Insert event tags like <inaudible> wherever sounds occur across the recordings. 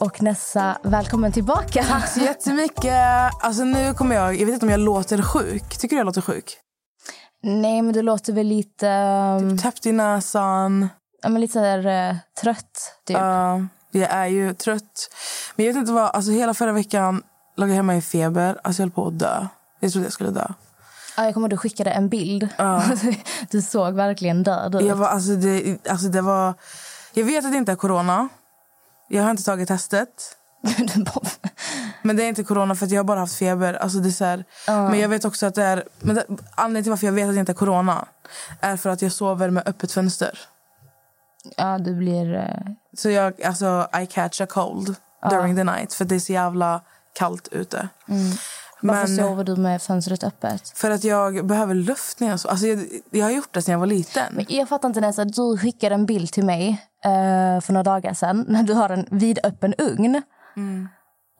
och Nessa, välkommen tillbaka. Tack så jättemycket. Alltså nu kommer jag, jag vet inte om jag låter sjuk. Tycker du jag låter sjuk? Nej, men du låter väl lite, um, Täppt i näsan. ja, men lite så här, eh, trött. Typ. Ja, jag är ju trött. Men jag vet inte vad, alltså hela förra veckan låg jag hemma i feber. Alltså jag höll på att dö. Jag trodde jag skulle dö. Ja, jag kommer att du skickade en bild. <laughs> du såg verkligen död ut. Jag var, alltså det, alltså det var, jag vet att det inte är corona. Jag har inte tagit testet. <laughs> Men det är inte corona för att jag har bara haft feber. Alltså det är så här, Men jag vet också att det är... Men det, anledningen till varför jag vet att det inte är corona är för att jag sover med öppet fönster. ja, du blir... eh, Så jag, alltså, I catch a cold during the night för det är så jävla kallt ute. Varför Men sover du med fönstret öppet? för att jag behöver luft när jag sover. Alltså jag, jag har gjort det sedan jag var liten. Men jag fattar inte Nessa, du skickade en bild till mig eh, för några dagar sedan när du har en vidöppen ugn.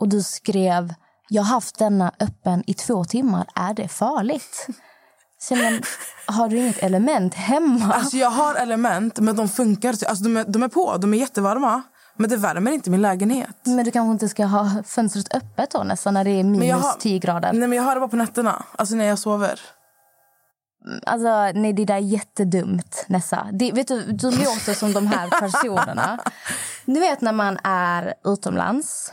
Och du skrev, jag har haft denna öppen i två timmar, är det farligt? <laughs> Så, men, har du inget element hemma? Alltså jag har element men de funkar. Alltså de, är, de är på, de är jättevarma. Men det värmer inte min lägenhet. Men du kanske inte ska ha fönstret öppet då nästan när det är minus har, 10 grader? Nej men jag har det bara på nätterna. Alltså när jag sover. Alltså, nej, det där är jättedumt, Nessa. Det, vet du, du låter som de här <laughs> personerna. Du vet när man är utomlands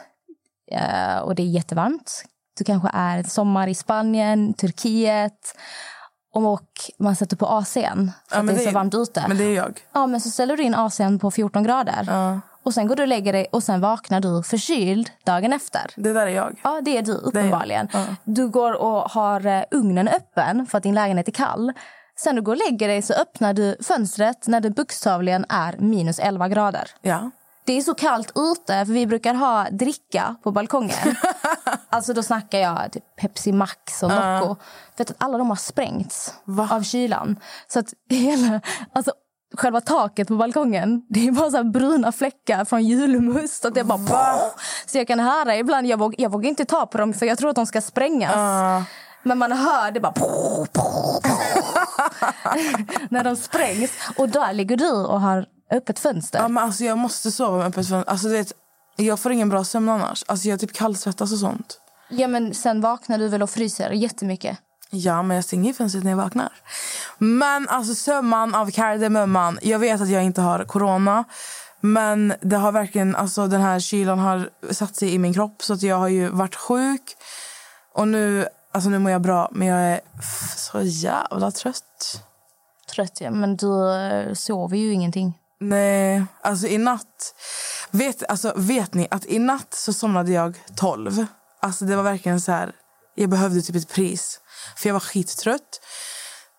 eh, och det är jättevarmt. Du kanske är sommar i Spanien, Turkiet och man sätter på AC'n för Ja, att det är så varmt ute. Men det är jag. Ja, men så ställer du in AC'n på 14 grader. Ja. Och sen går du och lägger dig och sen vaknar du förkyld dagen efter. Det där är jag. Ja, det är du uppenbarligen. Ja. Du går och har eh, ugnen öppen för att din lägenhet är kall. Sen du går och lägger dig så öppnar du fönstret när det bokstavligen är minus 11 grader. Ja. Det är så kallt ute, för vi brukar ha dricka på balkongen. <laughs> alltså då snackar jag typ Pepsi Max och Nocco. Vet att alla de har sprängts Va? av kylan. Så att hela, alltså själva taket på balkongen, det är bara så här bruna fläckar från julmust. Att det bara så jag kan höra ibland, jag, våg, jag vågar inte ta på dem för jag tror att de ska sprängas. Men man hör det bara... <laughs> när de sprängs. Och där ligger du och har öppet fönster. Ja, men alltså jag måste sova med öppet fönster. Alltså, vet, jag får ingen bra sömn annars. Alltså, jag typ kallsvettas och sånt. Ja, men sen vaknar du väl och fryser jättemycket? Ja, men jag stänger fönstret när jag vaknar. Men alltså sömman av kardemumman. Jag vet att jag inte har corona. Men det har verkligen, alltså den här kylan har satt sig i min kropp. Så att jag har ju varit sjuk. Och nu, alltså nu mår jag bra. Men jag är så jävla trött. Trött, ja. Men du eh, sover ju ingenting. Nej, alltså i natt... Vet, alltså, vet ni att i natt så somnade jag 12. Alltså det var verkligen så här... Jag behövde typ ett pris. För jag var skittrött.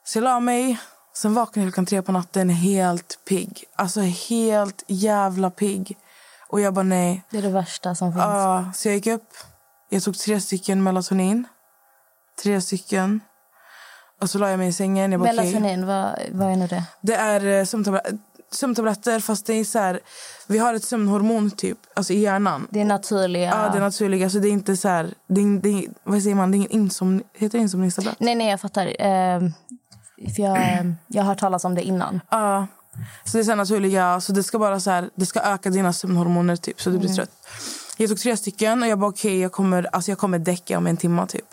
Så jag la mig. Sen vaknade jag klockan tre på natten helt pigg. Alltså helt jävla pigg. Och jag bara nej. Det är det värsta som finns. Ja, så jag gick upp. Jag tog tre stycken melatonin. Tre stycken. Och så la jag mig i sängen. Jag bara. Melatonin, vad, vad är nu det? Det är eh, sömntabletter, fast det är så här, vi har ett sömnhormon typ, alltså i hjärnan. Det är naturliga... Ja, det är naturligt. Alltså det är inte så här, det är, det är, vad säger man, det är ingen heter det insomningstablett? Nej, nej, jag fattar. Eh, för jag, jag har hört talas om det innan. Ja. Så det är så naturliga, så det ska bara så här, det ska öka dina sömnhormoner typ så du blir trött. Jag tog tre stycken och jag bara okej, jag kommer, alltså jag kommer däcka om en timme typ.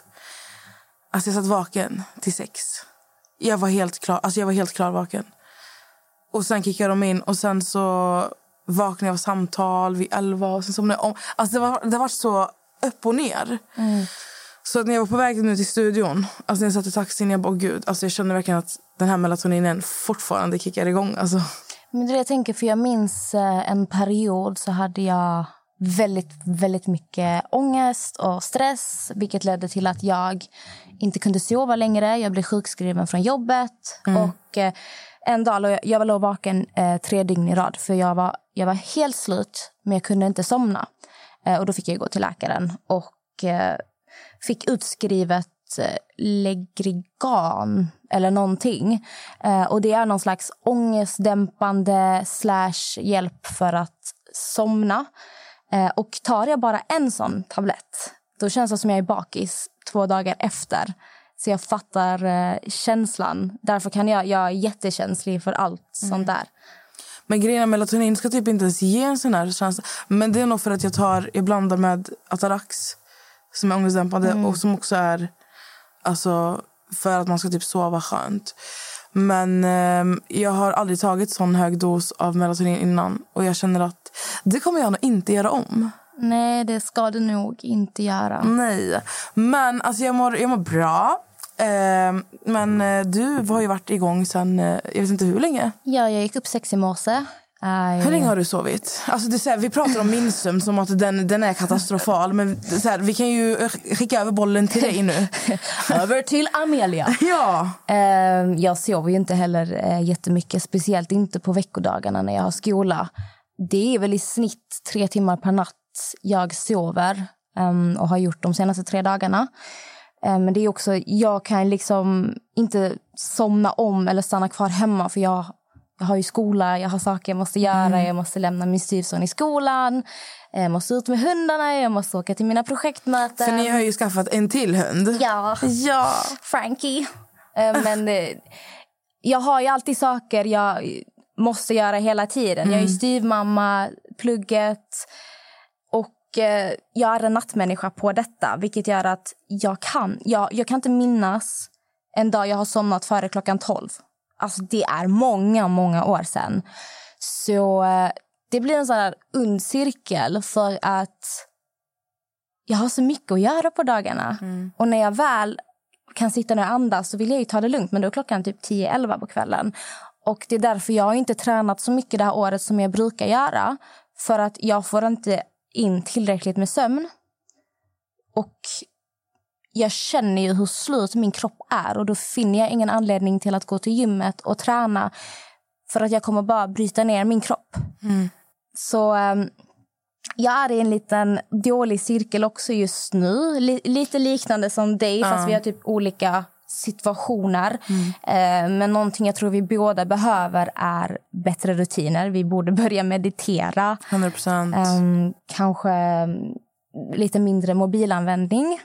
Alltså jag satt vaken till sex. Jag var helt klar, alltså jag var helt klar vaken. Och sen kickade de in och sen så vaknade jag av samtal vid elva och sen somnade jag om. Alltså det var, det var så upp och ner. Så att när jag var på väg nu till studion, alltså när jag satt i taxin, jag bara åh gud, alltså jag kände verkligen att den här melatoninen fortfarande kickar igång. Alltså. Men det jag tänker, för jag minns eh, en period så hade jag väldigt, väldigt mycket ångest och stress vilket ledde till att jag inte kunde sova längre. Jag blev sjukskriven från jobbet. Och eh, en dag Och jag, jag låg vaken eh, tre dygn i rad för jag var, jag var helt slut, men jag kunde inte somna. Eh, och Då fick jag gå till läkaren och eh, fick utskrivet eh, Legrigan eller någonting. Eh, och Det är någon slags ångestdämpande slash hjälp för att somna. Eh, och Tar jag bara en sån tablett då känns det som jag är bakis två dagar efter. Så jag fattar eh, känslan. Därför kan jag, jag är jättekänslig för allt Mm. sånt där. Men grejen melatonin ska typ inte ens ge en sån här känsla. Men det är nog för att jag tar, jag blandar med Atarax som är ångestdämpande och som också är alltså, för att man ska typ sova skönt. Men ehm, jag har aldrig tagit sån hög dos av melatonin innan och jag känner att det kommer jag nog inte göra om. Nej, det ska du nog inte göra. Nej. Men alltså jag mår, jag mår bra. Ehm, men eh, du har ju varit igång sen, eh, jag vet inte hur länge. Ja, jag gick upp sex i morse. Eh, Hur länge har du sovit? Alltså det är så här, vi pratar om min sömn som att den, den är katastrofal. Men så här, vi kan ju skicka över bollen till dig nu. <laughs> Över till Amelia. <laughs> Ja. Eh, jag sover ju inte heller eh, jättemycket, speciellt inte på veckodagarna när jag har skola. Det är väl i snitt tre timmar per natt jag sover ehm, och har gjort de senaste tre dagarna. Eh, men det är också, jag kan liksom inte somna om eller stanna kvar hemma för jag, jag har ju skola, jag har saker jag måste göra, jag måste lämna min styvson i skolan, eh, jag måste ut med hundarna, jag måste åka till mina projektmöten. För ni har ju skaffat en till hund. Ja. Ja. Frankie. Eh, Men eh, jag har ju alltid saker jag måste göra hela tiden. Jag är ju styvmamma, plugget jag är en nattmänniska på detta vilket gör att jag kan, jag, jag kan inte minnas en dag jag har somnat före klockan 12. Alltså det är många, många år sedan. Så eh, det blir en sån här ond cirkel för att jag har så mycket att göra på dagarna. Och när jag väl kan sitta ner och andas så vill jag ju ta det lugnt. Men då är klockan typ 10-11 på kvällen. Och det är därför jag inte tränat så mycket det här året som jag brukar göra. För att jag får inte in tillräckligt med sömn. Och jag känner ju hur slut min kropp är och då finner jag ingen anledning till att gå till gymmet och träna för att jag kommer bara bryta ner min kropp. Så ehm, jag är i en liten dålig cirkel också just nu. Li- lite liknande som dig, fast vi har typ olika situationer. Eh, men någonting jag tror vi båda behöver är bättre rutiner. Vi borde <laughs> börja meditera. 100 procent. Ehm, kanske mm, lite mindre mobilanvändning.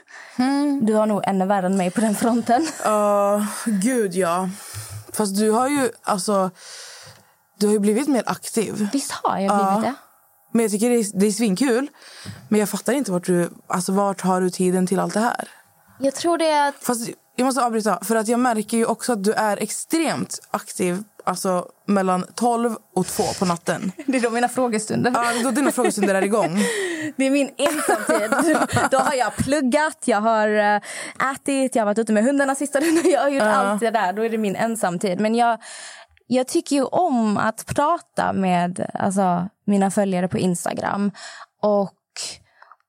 Du har nog ännu värre än mig på den fronten. <laughs> Ja, gud ja. Fast du har ju alltså... Du har ju blivit mer aktiv. Visst har jag blivit det? Men jag tycker det är, det är svinkul. Men jag fattar inte vart du... Alltså vart har du tiden till allt det här? Jag tror det är att Fast jag måste avbryta. För att jag märker ju också att du är extremt aktiv alltså mellan 12 och 2 på natten. <laughs> det är då mina frågestunder. Ja, då dina frågestunder är igång. <laughs> Det är min ensamtid. Då har jag pluggat, jag har eh, ätit, jag har varit ute med hundarna sista dagen. Jag har gjort allt det där. Då är det min ensamtid. Men jag, jag tycker ju om att prata med alltså, mina följare på Instagram. Och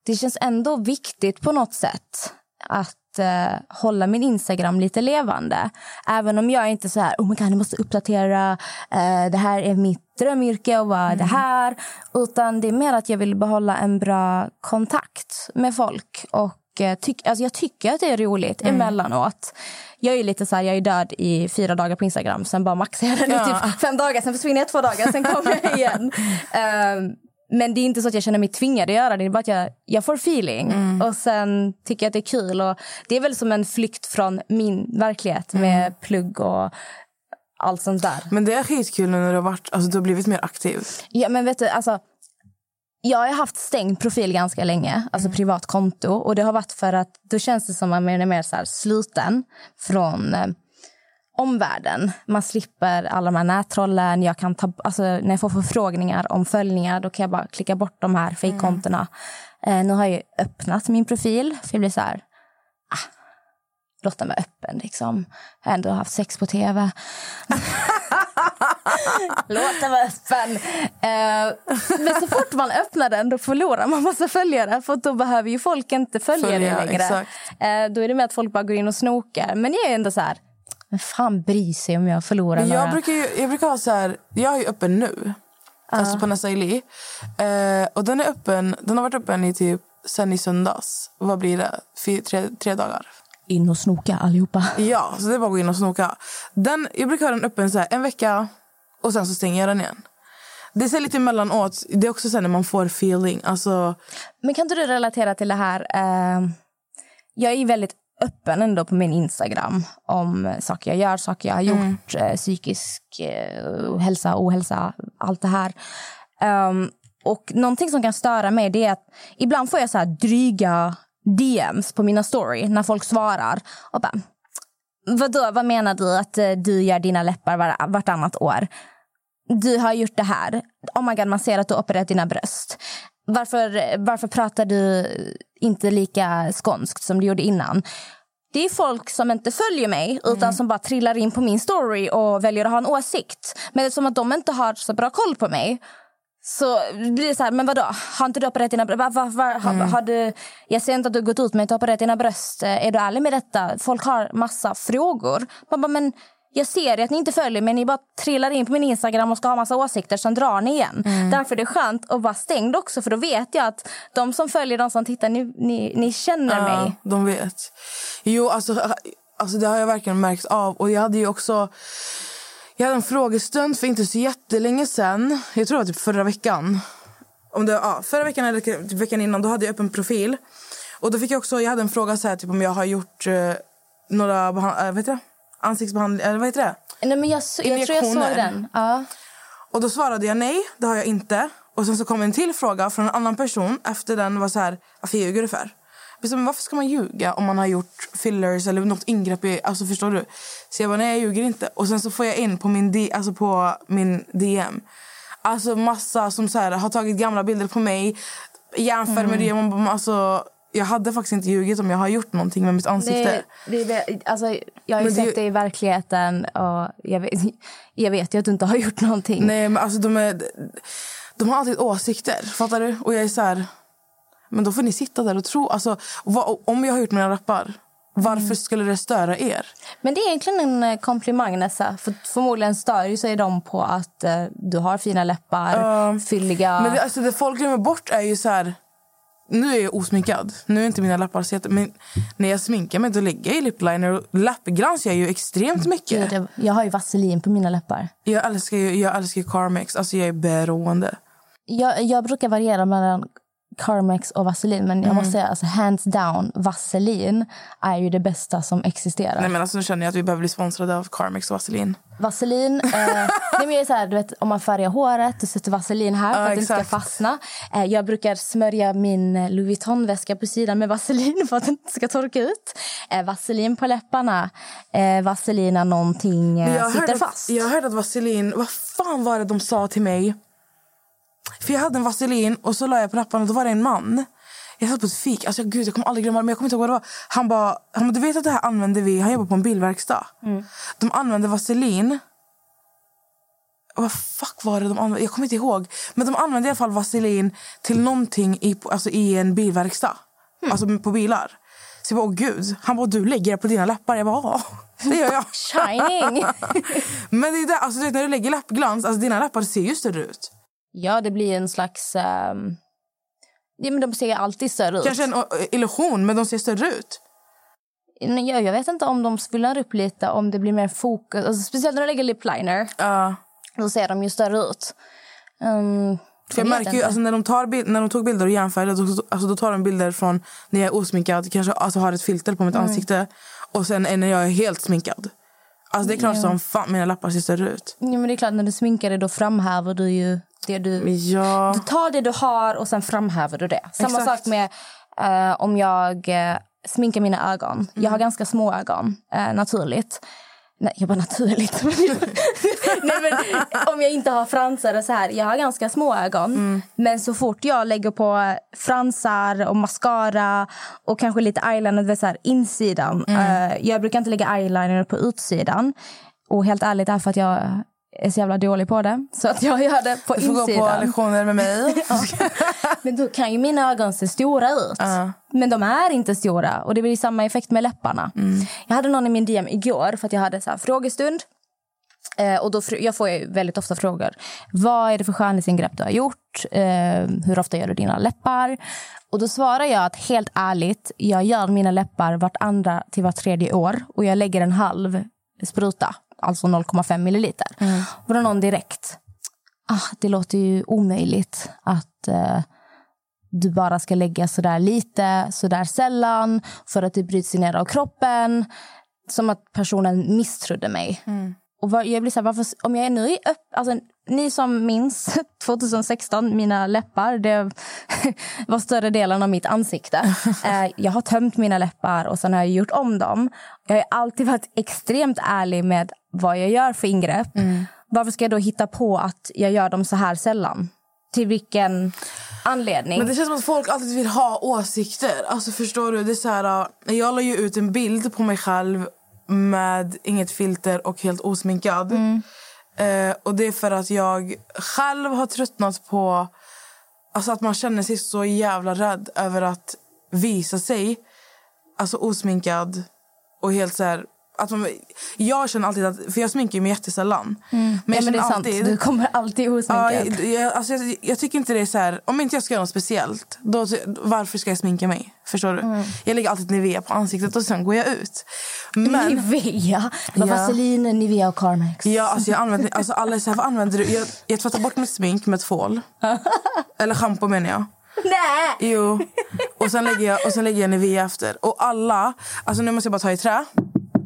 det känns ändå viktigt på något sätt att eh, hålla min Instagram lite levande. Även om jag inte så här, oh my God, jag måste uppdatera, eh, det här är mitt drömyrke och vad är det här? Utan det är mer att jag vill behålla en bra kontakt med folk. Och eh, tyck, alltså jag tycker att det är roligt emellanåt. Jag är lite så här, jag är död i fyra dagar på Instagram, sen bara maxar jag den i Ja. typ fem dagar, sen försvinner jag två dagar, sen kommer jag igen. <laughs> Ehm, men det är inte så att jag känner mig tvingad att göra det. Det är bara att jag, jag får feeling. Och sen tycker jag att det är kul. Och det är väl som en flykt från min verklighet med plugg och allt sånt där. Men det är skitkul nu när du har, varit, alltså, du har blivit mer aktiv. Ja, men vet du, alltså, jag har haft stängd profil ganska länge, alltså privat konto. Och det har varit för att då känns det som att man är mer så sluten från eh, omvärlden. Man slipper alla de här nättrollen. Jag kan ta, alltså, när jag får förfrågningar om följningar då kan jag bara klicka bort de här fejkkontona. Eh, nu har jag öppnat min profil för jag blir så här... Ah, låt den vara öppen. Liksom. Jag har ändå haft sex på tv. Låt den vara öppen. Eh, men så fort man öppnar den då förlorar man massa följare. För då behöver ju folk inte följa, Följa, det längre. Eh, då är det med att folk bara går in och snokar. Men jag är ändå så här... Men fan bryr sig om jag förlorar Men jag några... brukar, ju, jag brukar ha så här... Jag är ju öppen nu. Alltså på Nessa Ili. Eh, och den är öppen, den har varit öppen i typ sen i söndags. Vad blir det? Fyr, tre, tre dagar. In och snoka allihopa. Ja, så det är bara att gå in och snoka. Den, jag brukar ha den öppen så här, en vecka och sen så stänger jag den igen. Det är så lite emellanåt. Det är också så här när man får feeling. Alltså, Men kan inte du relatera till det här? Eh, jag är väldigt öppen ändå på min Instagram om saker jag gör, saker jag har gjort, eh, psykisk eh, hälsa, ohälsa, allt det här. Ehm, och någonting som kan störa mig det är att ibland får jag så här dryga DMs på mina story när folk svarar och bara Vadå, vad menar du att eh, du gör dina läppar var, vartannat år? Du har gjort det här. Oh my God, man ser att du har opererat dina bröst. Varför, varför pratar du inte lika skånskt som du gjorde innan? Det är folk som inte följer mig utan som bara trillar in på min story och väljer att ha en åsikt. Men eftersom att de inte har så bra koll på mig så blir det så här, men vadå, har inte du opererat dina bröst? Va, va, va, har, har du, jag ser inte att du har gått ut med att du har opererat dina bröst. Är du ärlig med detta? Folk har massa frågor. Man bara, men jag ser att ni inte följer men ni bara trillar in på min Instagram och ska ha massa åsikter, sen drar ni igen. Därför är det skönt att vara stängd också för då vet jag att de som följer, de som tittar, ni, ni, ni känner ja, mig. de vet. Jo, alltså, alltså det har jag verkligen märkt av. Och jag hade ju också... Jag hade en frågestund för inte så jättelänge sen. Jag tror det var typ förra veckan. Om det, ja, förra veckan eller typ veckan innan då hade jag öppen profil. Och då fick jag också, jag hade en fråga så här, typ om jag har gjort eh, några äh, vet du, ansiktsbehandlingar, eller vad heter det? Nej, men jag, så- jag tror jag såg den. Ja. Och då svarade jag nej, det har jag inte. Och sen så kom en till fråga från en annan person efter den var så här, varför ljuger du för? Men varför ska man ljuga om man har gjort fillers eller något ingrepp i, alltså förstår du? Så jag bara, nej jag ljuger inte. Och sen så får jag in på min, D, alltså på min DM, alltså massa som så här, har tagit gamla bilder på mig, jämför med det. Man bara, Alltså, jag hade faktiskt inte ljugit om jag har gjort någonting med mitt ansikte. Det, det, det, alltså, jag har ju sett det i verkligheten och jag vet, <laughs> jag vet ju att du inte har gjort någonting. Nej, men alltså de är... De har alltid åsikter, fattar du? Och jag är så här... Men då får ni sitta där och tro... Alltså, vad, om jag har gjort mina rappar, varför skulle det störa er? Men det är egentligen en eh, komplimang Nessa. För förmodligen stör ju sig de på att eh, du har fina läppar, fylliga. Men det, alltså, det folk glömmer bort är ju så här... Nu är jag osminkad. Nu är inte mina läppar så jätte... Men när jag sminkar mig då lägger jag i lip-liner och läppglans gör jag ju extremt mycket. Gud, jag, jag har ju vaselin på mina läppar. Jag älskar ju jag älskar ju Carmex. Alltså jag är beroende. Jag, jag brukar variera mellan Carmex och vaselin. Men jag måste säga, alltså, hands down, vaselin är ju det bästa som existerar. Nej, men alltså, nu känner jag att vi behöver bli sponsrade av Carmex och Vaseline. Vaselin. Eh, <laughs> nej, men så här, du vet, om man färgar håret, du sätter vaselin här för Ja, att det inte ska fastna. Eh, jag brukar smörja min eh, Louis Vuitton-väska på sidan med vaselin <laughs> för att den inte ska torka ut. Eh, vaselin på läpparna. Eh, vaselin när någonting eh, sitter hörde, fast. Att, jag hörde att vaselin... Vad fan var det de sa till mig? För jag hade en vaselin och så la jag på lapparna och då var det en man. Jag satt på ett fik. Alltså, gud, jag kommer aldrig glömma det, men jag kommer inte ihåg vad det var. Han bara, han bara, du vet att det här använde vi, han jobbar på en bilverkstad. De använde vaselin. Vad fuck var det de använde? Jag kommer inte ihåg. Men de använde i alla fall vaselin till någonting i, alltså, i en bilverkstad. Alltså på bilar. Så jag bara, åh gud. Han bara, du lägger det på dina läppar. Jag bara, ja, det gör jag. <laughs> Shining! <laughs> Men det är där, alltså, du vet, när du lägger läppglans, alltså, dina läppar ser ju större ut. Ja, det blir en slags... ehm, ja, men de ser alltid större ut. Kanske en ö, illusion, men de ser större ut. Nej, Jag, vet inte om de svullnar upp lite, om det blir mer fokus. Alltså, speciellt när de lägger lip liner. Ja. Då ser de ju större ut. Um, För jag märker ju, alltså, när, de tar bild, när de tog bilder och jämförde, då, alltså, då tar de bilder från när jag är osminkad, kanske alltså, har ett filter på mitt Mm. ansikte, och sen när jag är helt sminkad. Alltså, det är klart som fan mina läppar ser större ut. Ja, men det är klart, när du sminkar dig då framhäver du ju det du... Ja. Du tar det du har och sen framhäver du det. Samma Exakt. sak med eh, om jag eh, sminkar mina ögon. Jag har ganska små ögon, eh, naturligt. Nej, jag bara naturligt. <laughs> Nej, men, om jag inte har fransar och så här. Jag har ganska små ögon. Men så fort jag lägger på fransar och mascara och kanske lite eyeliner, du vet, så här, insidan. Eh, jag brukar inte lägga eyeliner på utsidan. Och helt ärligt är för att jag är så jävla dålig på det. Så att jag gör det på Du får gå insidan. på lektioner med mig. <laughs> Men då kan ju mina ögon se stora ut. Men de är inte stora. Och det blir samma effekt med läpparna. Jag hade någon i min DM igår för att jag hade så här frågestund. Eh, och då, jag får ju väldigt ofta frågor. Vad är det för skönhetsingrepp du har gjort? Eh, hur ofta gör du dina läppar? Och då svarar jag att helt ärligt, jag gör mina läppar vart andra till vart tredje år. Och jag lägger en halv spruta, alltså 0,5 milliliter. Och då någon direkt. Ah, det låter ju omöjligt att eh, du bara ska lägga så där lite, så där sällan för att det bryts ner av kroppen. Som att personen misstrodde mig. Och var, jag blir så här, varför, om jag är nu i öpp, alltså, Ni som minns <laughs> 2016, mina läppar, det <laughs> var större delen av mitt ansikte. <laughs> Eh, jag har tömt mina läppar och sen har jag gjort om dem. Jag har alltid varit extremt ärlig med vad jag gör för ingrepp. Varför ska jag då hitta på att jag gör dem så här sällan? Till vilken anledning? Men det känns som att folk alltid vill ha åsikter. Alltså förstår du? Det är så här, jag la ju ut en bild på mig själv med inget filter och helt osminkad. Eh, och det är för att jag själv har tröttnat på alltså att man känner sig så jävla rädd över att visa sig alltså osminkad och helt så här att man, jag känner alltid att, för jag sminkar mig jättesällan. Men ja, men det är känner sant. alltid, Du kommer alltid Ja, osminkad. jag, jag, alltså jag, jag tycker inte det är så här... Om inte jag ska göra något speciellt, då, varför ska jag sminka mig? Förstår du? Mm. Jag lägger alltid Nivea på ansiktet och sen går jag ut. Men, Nivea. Med Ja. vaselin, Nivea och Carmex. ja, alltså jag använder, alltså alla är så här, vad använder du? Jag, jag tvättar bort mitt smink med tvål. <laughs> Eller schampo menar jag. Nej! Jo. Och sen lägger jag, och sen lägger jag Nivea efter. Och alla, alltså nu måste jag bara ta i trä.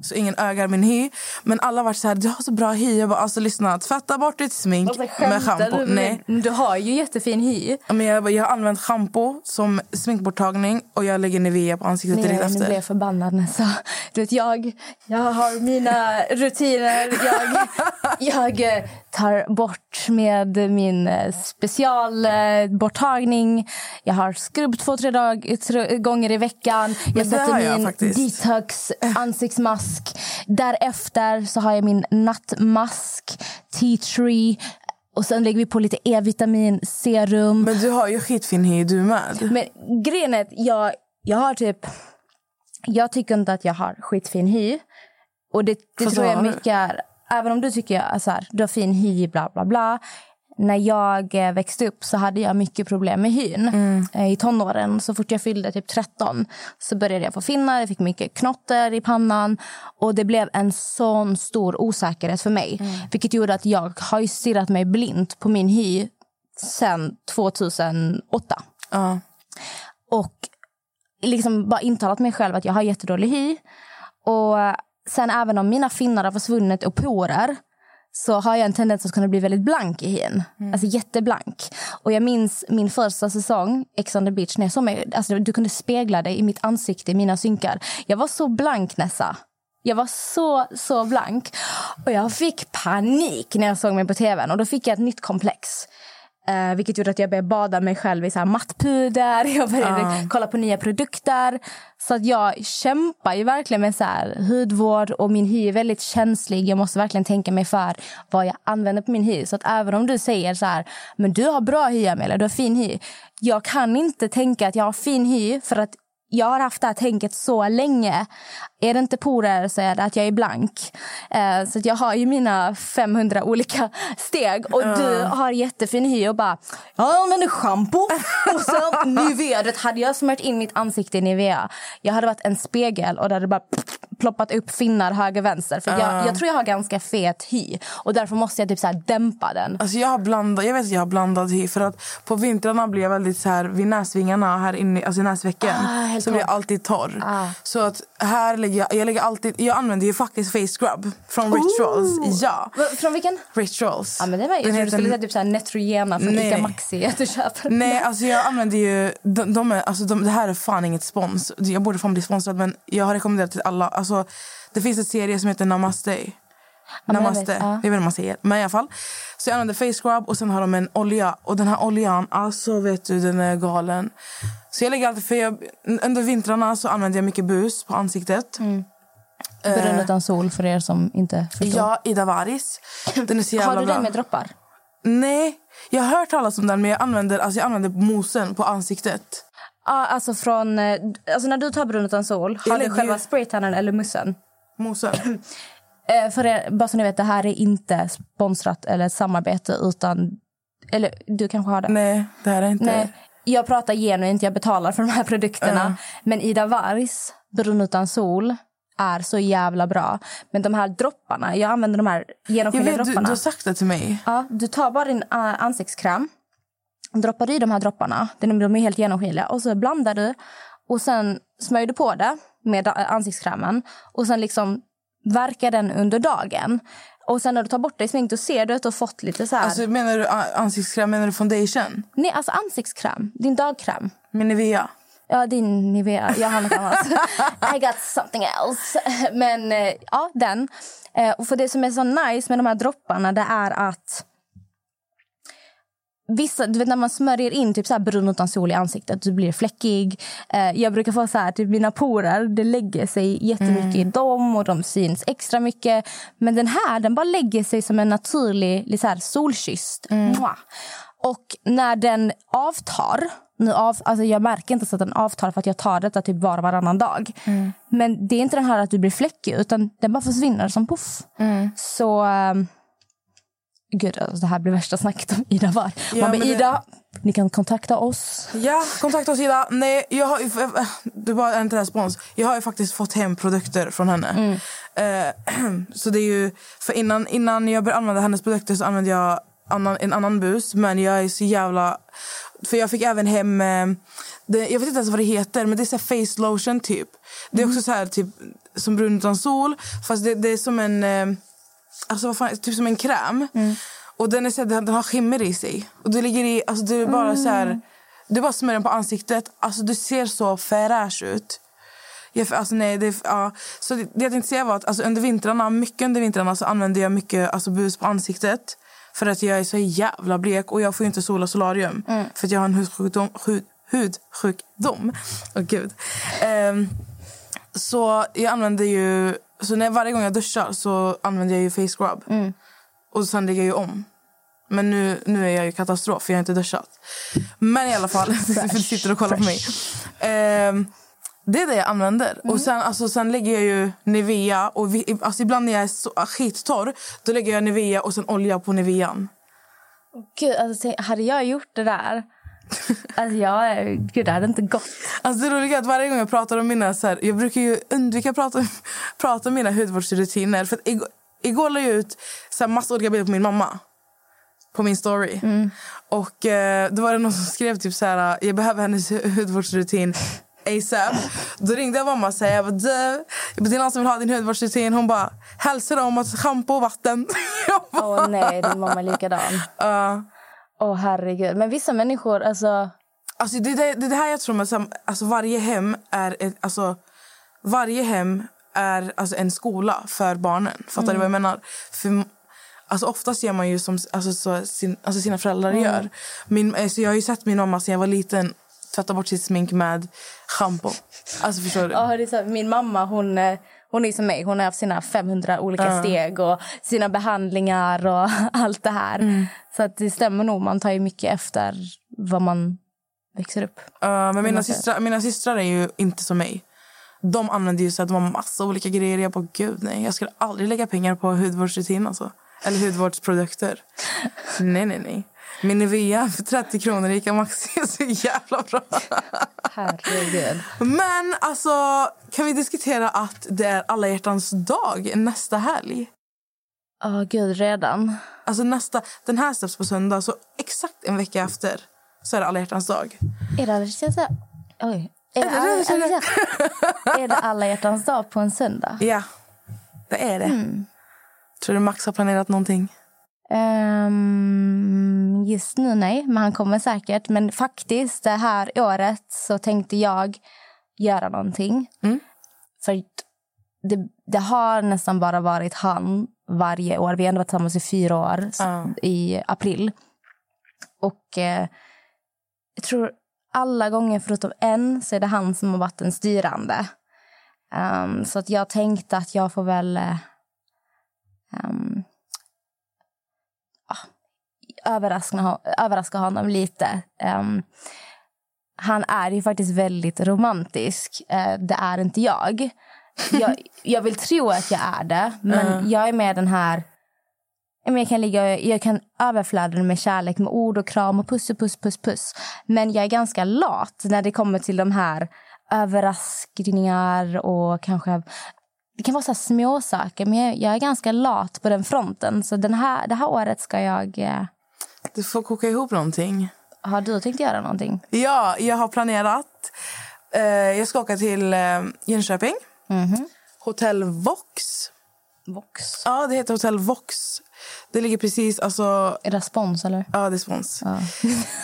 Så ingen ögar min hy. Men alla varit så här, du har så bra hy. Jag bara, alltså lyssna, tvätta bort ditt smink Alltså, med schampo. du Nej. Du har ju jättefin hy. Men jag, jag har använt schampo som sminkborttagning och jag lägger Nivea på ansiktet direkt Nej, nu efter. blir jag förbannad Nessa. Du vet, jag, jag har mina rutiner. Jag, jag tar bort med min eh, specialborttagning. Jag har skrubb två, tre, dag, tre gånger i veckan. Jag sätter min detox ansiktsmask. Därefter så har jag min nattmask, tea tree. Och sen lägger vi på lite E-vitamin, serum. Men du har ju skitfin hy du med. Men grejen är att jag, jag har typ... Jag tycker inte att jag har skitfin hy. Och det, det Fast tror jag mycket är... Även om du tycker att så här, du har fin hy, bla bla bla. När jag eh, växte upp så hade jag mycket problem med hyn. Mm. Eh, I tonåren, så fort jag fyllde typ 13 så började jag få finnar, jag fick mycket knotter i pannan. Och det blev en sån stor osäkerhet för mig. Mm. Vilket gjorde att jag har stirrat mig blint på min hy sen 2008 Ja. och liksom bara intalat mig själv att jag har jättedålig hy. Och sen även om mina finnar har försvunnit och porer så har jag en tendens att kunna bli väldigt blank i hyn. Alltså jätteblank. Och jag minns min första säsong, Ex on the beach, när jag såg mig, alltså du kunde spegla dig i mitt ansikte, i mina synkar. Jag var så blank Nessa. Jag var så, så blank. Och jag fick panik när jag såg mig på tvn. Och då fick jag ett nytt komplex. Eh, vilket gjorde att jag började bada mig själv i så här mattpuder. <laughs> Jag började kolla på nya produkter. Så att jag kämpar ju verkligen med så här hudvård och min hy är väldigt känslig. Jag måste verkligen tänka mig för vad jag använder på min hy. Så att även om du säger så här, men du har bra hy Amelia, du har fin hy. Jag kan inte tänka att jag har fin hy för att jag har haft det här tänket så länge. Är det inte porer så är det att jag är blank. Eh, så att jag har ju mina 500 olika steg. Och du har jättefin hy och bara, jag använder schampo. <laughs> och sen Nivea. Hade jag smört in mitt ansikte i Nivea. Jag hade varit en spegel och det hade bara ploppat upp finnar höger vänster. För jag, jag tror jag har ganska fet hy. Och därför måste jag typ så dämpa den. Alltså jag, har blandad, jag vet att jag har blandad hy. För att på vintrarna blir jag väldigt så här vid näsvingarna, här inne, alltså i näsvecken. Ah, så blir jag alltid torr. Ah. Så att här lägger jag, jag lägger alltid, jag använder ju faktiskt face scrub från Rituals. Ja, Va- Från vilken? Rituals. Ja, men det var, jag Den trodde du skulle säga typ så här Neutrogena från Nej, Ica. Maxi. Att du köper. Nej, alltså jag använder ju... De, de är, alltså de, det här är fan inget spons. Jag borde fan bli sponsrad, men jag har rekommenderat till alla. Alltså, det finns en serie som heter Namaste. Jag Namaste. vet, ja. Jag vet inte vad man säger. Men i alla fall. Så jag använder face scrub och sen har de en olja. Och den här oljan, alltså vet du, den är galen. Så jag lägger alltid... För jag, under vintrarna så använder jag mycket bus på ansiktet. Mm. Brun utan sol för er som inte förstår. Ja, Ida Varis. Den är så jävla har du den med droppar? Nej, jag har hört talas om den men jag använder, alltså jag använder mosen på ansiktet. Ja, alltså från... eh, Alltså när du tar brun utan sol, har Jag du själva spraytannen eller mussen? Mosen. <clears throat> Eh, för er, bara så ni vet, det här är inte sponsrat eller ett samarbete utan... Eller du kanske har det? Nej, det här är inte... Nej, jag pratar genuint, jag betalar för de här produkterna. Ja. Men Ida Vargs Brunn utan sol är så jävla bra. Men de här dropparna, jag använder de här Jag genomskinliga vet, du, du dropparna. har sagt det till mig. Ja, du tar bara din uh, ansiktskräm, droppar i de här dropparna, de de är helt genomskinliga, och så blandar du och sen smörjer du på det med uh, ansiktskrämen och sen liksom verkar den under dagen. Och sen när du tar bort det i smink då ser du att du har fått lite så här... Alltså, menar du ansiktskräm? Menar du foundation? Nej, alltså ansiktskräm. Din dagkräm. Med Nivea? Ja, din Nivea. Jag har något annat. <laughs> I got something else. Men eh, ja, den. Eh, Och för det som är så nice med de här dropparna det är att Vissa, du vet när man smörjer in typ så här brun utan sol i ansiktet, du blir fläckig. Eh, jag brukar få så här, typ mina porer, det lägger sig jättemycket i dem och de syns extra mycket. Men den här, den bara lägger sig som en naturlig så här, solkysst. Mwah. Och när den avtar, nu av, alltså jag märker inte så att den avtar för att jag tar detta typ var och varannan dag. Men det är inte den här att du blir fläckig utan den bara försvinner som puff. Så... ehm, Gud, alltså det här blir värsta snacket om Ida var. Ja, Man bara, det- Ida, ni kan kontakta oss. Ja, kontakta oss Ida. Nej, jag har ju, du bara inte respons. Jag har ju faktiskt fått hem produkter från henne. Eh, <clears throat> så det är ju, för innan, innan jag började använda hennes produkter så använde jag annan, en annan bus. Men jag är så jävla... För jag fick även hem... Eh, det, jag vet inte ens vad det heter, men det är så face lotion typ. Det är också så här typ som brun utan sol. Fast det, det är som en... Eh, alltså vad fan, typ som en kräm. Och den, är så här, den, har skimmer i sig. Och du ligger i, alltså du bara så här, du bara smörjer den på ansiktet. Alltså du ser så fräsch ut. Jag, alltså nej, det, ja. Så det, det jag tänkte säga var att alltså, under vintrarna, mycket under vintrarna så använder jag mycket alltså, bus på ansiktet. För att jag är så jävla blek och jag får inte sola solarium. För att jag har en hudsjukdom. Hud, hudsjukdom. Åh gud. Ehm, så jag använder ju... Så när, varje gång jag duschar så använder jag ju face scrub. Och sen lägger jag ju om. Men nu, nu är jag ju katastrof för jag har inte duschat. Men i alla fall, <laughs> du sitter och kollar på mig. Ehm, det är det jag använder. Och sen, alltså, sen lägger jag ju Nivea. Och vi, alltså, ibland när jag är så, skittorr då lägger jag Nivea och sen olja på Nivean. Gud, alltså, hade jag gjort det där... <laughs> Alltså, jag, gud, det hade inte gått. Alltså det roliga är att varje gång jag pratar om mina... Så här, jag brukar ju undvika att prata, <laughs> prata om mina hudvårdsrutiner. För att igår, igår la jag ut så här, massa olika bilder på min mamma. På min story. Och eh, då var det någon som skrev typ så här... Jag behöver hennes hu- hudvårdsrutin ASAP. Då ringde jag mamma och sa jag bara, du, det är någon som vill ha din hudvårdsrutin. Hon bara, hälsa dem att schampo och vatten. <laughs> Åh nej, din mamma är likadan. "Ja." Åh herregud. Men vissa människor, alltså... Alltså det, det, det är det här jag tror sam- alltså varje hem är ett, alltså varje hem är alltså en skola för barnen. Fattar du vad jag menar? För alltså oftast gör man ju som alltså, så sin, alltså sina föräldrar gör. Min, alltså jag har ju sett min mamma sen jag var liten tvätta bort sitt smink med schampo. Alltså förstår du? Ja, det är så, min mamma hon, eh, hon är som mig. Hon har haft sina 500 olika steg och sina behandlingar och <laughs> allt det här. Så att det stämmer nog. Man tar ju mycket efter vad man växer upp. Uh, men mina systrar, mina systrar är ju inte som mig. De använder ju så att de har massa olika grejer. Jag bara, gud nej. Jag skulle aldrig lägga pengar på hudvårdsrutin alltså. Eller hudvårdsprodukter. <laughs> nej, nej, nej. Min Nivea för 30 kronor i Ica Maxi är så jävla bra. Herregud. Men alltså, kan vi diskutera att det är alla hjärtans dag nästa helg? Åh gud, redan. Alltså nästa, den här släpps på söndag, så exakt en vecka efter så är det alla hjärtans dag. Är det alla hjärtans dag? Oj. Är det, alla, är det- alla, hjärtans dag på en söndag? Ja, det är det. Tror du Max har planerat någonting? Ehm, just nu nej, men han kommer säkert. Men faktiskt, det här året så tänkte jag göra någonting. Mm. För det, det har nästan bara varit han varje år. Vi har ändå varit tillsammans i fyra år, Ja. i april. Och eh, jag tror alla gånger förutom en så är det han som har varit den styrande. Ehm, så att jag tänkte att jag får väl... ehm, överraska, överraska honom lite. Ehm, han är ju faktiskt väldigt romantisk. Eh, det är inte jag. jag, <laughs> jag vill tro att jag är det, men jag är med den här... Jag kan, ligga, jag kan överflöda med kärlek, med ord och kram och puss och puss, puss, puss. Men jag är ganska lat när det kommer till de här överraskningar och kanske... Det kan vara så små saker, men jag, jag är ganska lat på den fronten. Så den här, det här året ska jag... Eh, Du får koka ihop någonting. har du tänkt göra någonting? Ja, jag har planerat. Eh, jag ska åka till eh, Jönköping. Hotell Vox. Vox. Ja, det heter Hotell Vox. Det ligger precis... Alltså, Är det spons, eller? ja, det är spons. Ja.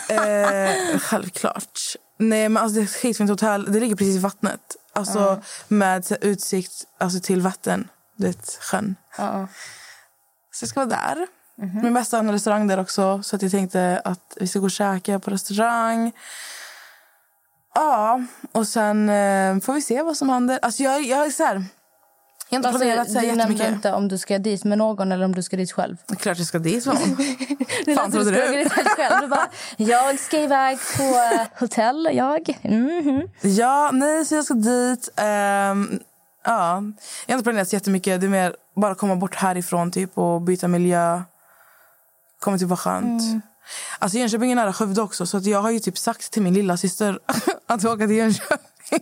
<laughs> Eh, självklart. Nej, men alltså, det är ett skitfint hotell. Det ligger precis i vattnet. Alltså, Med så här, utsikt alltså, till Vättern. Det är sjön. Ja. Så jag ska vara där. Min bästa har en restaurang där också. Så att jag tänkte att vi ska gå och käka på restaurang. Ja, och sen eh, får vi se vad som händer. Alltså jag, jag är så här... Jag har inte Alltså, planerat så här du nämnde inte om du ska dit med någon eller om du ska dit själv. Det är klart jag ska dit. Fan, <laughs> Det Fan, trodde du? själv. Du bara, jag ska iväg på eh, hotell, jag. Mhm. Ja, nej, så jag ska dit. Ehm, ja. Jag har inte planerat så jättemycket. Det är mer bara komma bort härifrån typ, och byta miljö. Kommer typ vara skönt. Alltså Jönköping är nära Skövde också. Så att jag har ju typ sagt till min lilla syster <laughs> att åka till Jönköping.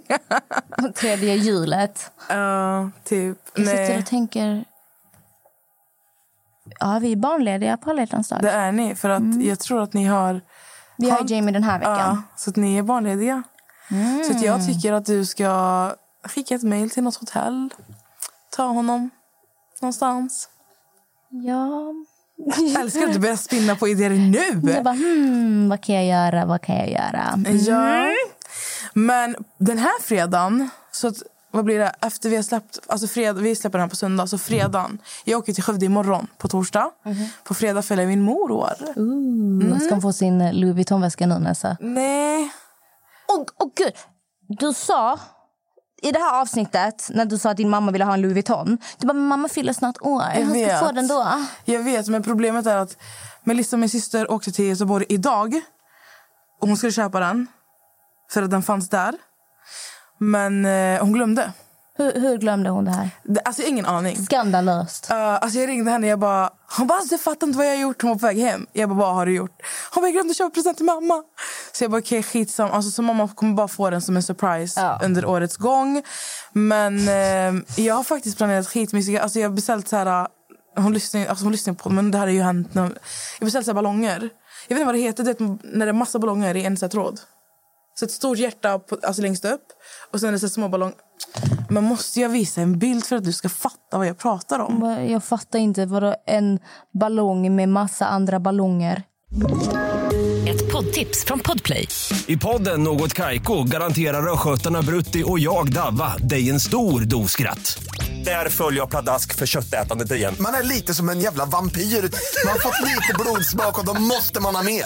<laughs> Tredje hjulet. Ja, typ. Jag sitter Nej, och tänker... Ja, vi är barnlediga på alla dag. det är ni. För att jag tror att ni har... Vi har Jamie den här veckan. Ja, så att ni är barnlediga. Så att jag tycker att du ska skicka ett mejl till något hotell. Ta honom någonstans. Ja. Jag älskar att du börjar spinna på idéer nu. Jag bara, hmm, vad kan jag göra, vad kan jag göra? Mm. Ja. Men den här fredagen, så att, vad blir det? Efter vi har släppt, alltså fred, vi släpper den här på söndag, så fredagen. Jag åker till Skövde imorgon på torsdag. På fredag följer min mor år. Ooh, Ska hon få sin Louis Vuitton-väska nu, Nessa? Nej. Åh, åh gud! Du sa i det här avsnittet, när du sa att din mamma ville ha en Louis Vuitton. Du bara, mamma fyller snart år. Jag Hon ska få den då. Jag vet, men problemet är att Melissa, min syster, åkte till Göteborg idag. Och hon skulle köpa den. För att den fanns där. Men eh, hon glömde. Hur, hur glömde hon det här? Det, alltså ingen aning. Skandalöst. Uh, alltså jag ringde henne jag bara, hon bara, alltså, jag fattar inte vad jag har gjort. Hon var på väg hem. Jag bara, vad har du gjort? Hon bara, jag glömde köpa present till mamma. Så jag bara, okej okay, skitsam. Alltså, så mamma kommer bara få den som en surprise Ja. under årets gång. Men eh, jag har faktiskt planerat skitmycket. Alltså jag har beställt så här, hon lyssnar, alltså hon lyssnar på men det här har ju hänt. När, jag har beställt så här ballonger. Jag vet inte vad det heter, det är när det är massa ballonger i en så här tråd. Så ett stort hjärta på, alltså längst upp och sen är det så här små ballonger. Men måste jag visa en bild för att du ska fatta vad jag pratar om? Jag fattar inte. Vadå en ballong med massa andra ballonger? Ett poddtips från Podplay. I podden Något Kaiko garanterar östgötarna Brutti och jag, Davva, dig en stor dos skratt. Där följer jag pladask för köttätandet igen. Man är lite som en jävla vampyr. Man har fått lite blodsmak och då måste man ha mer.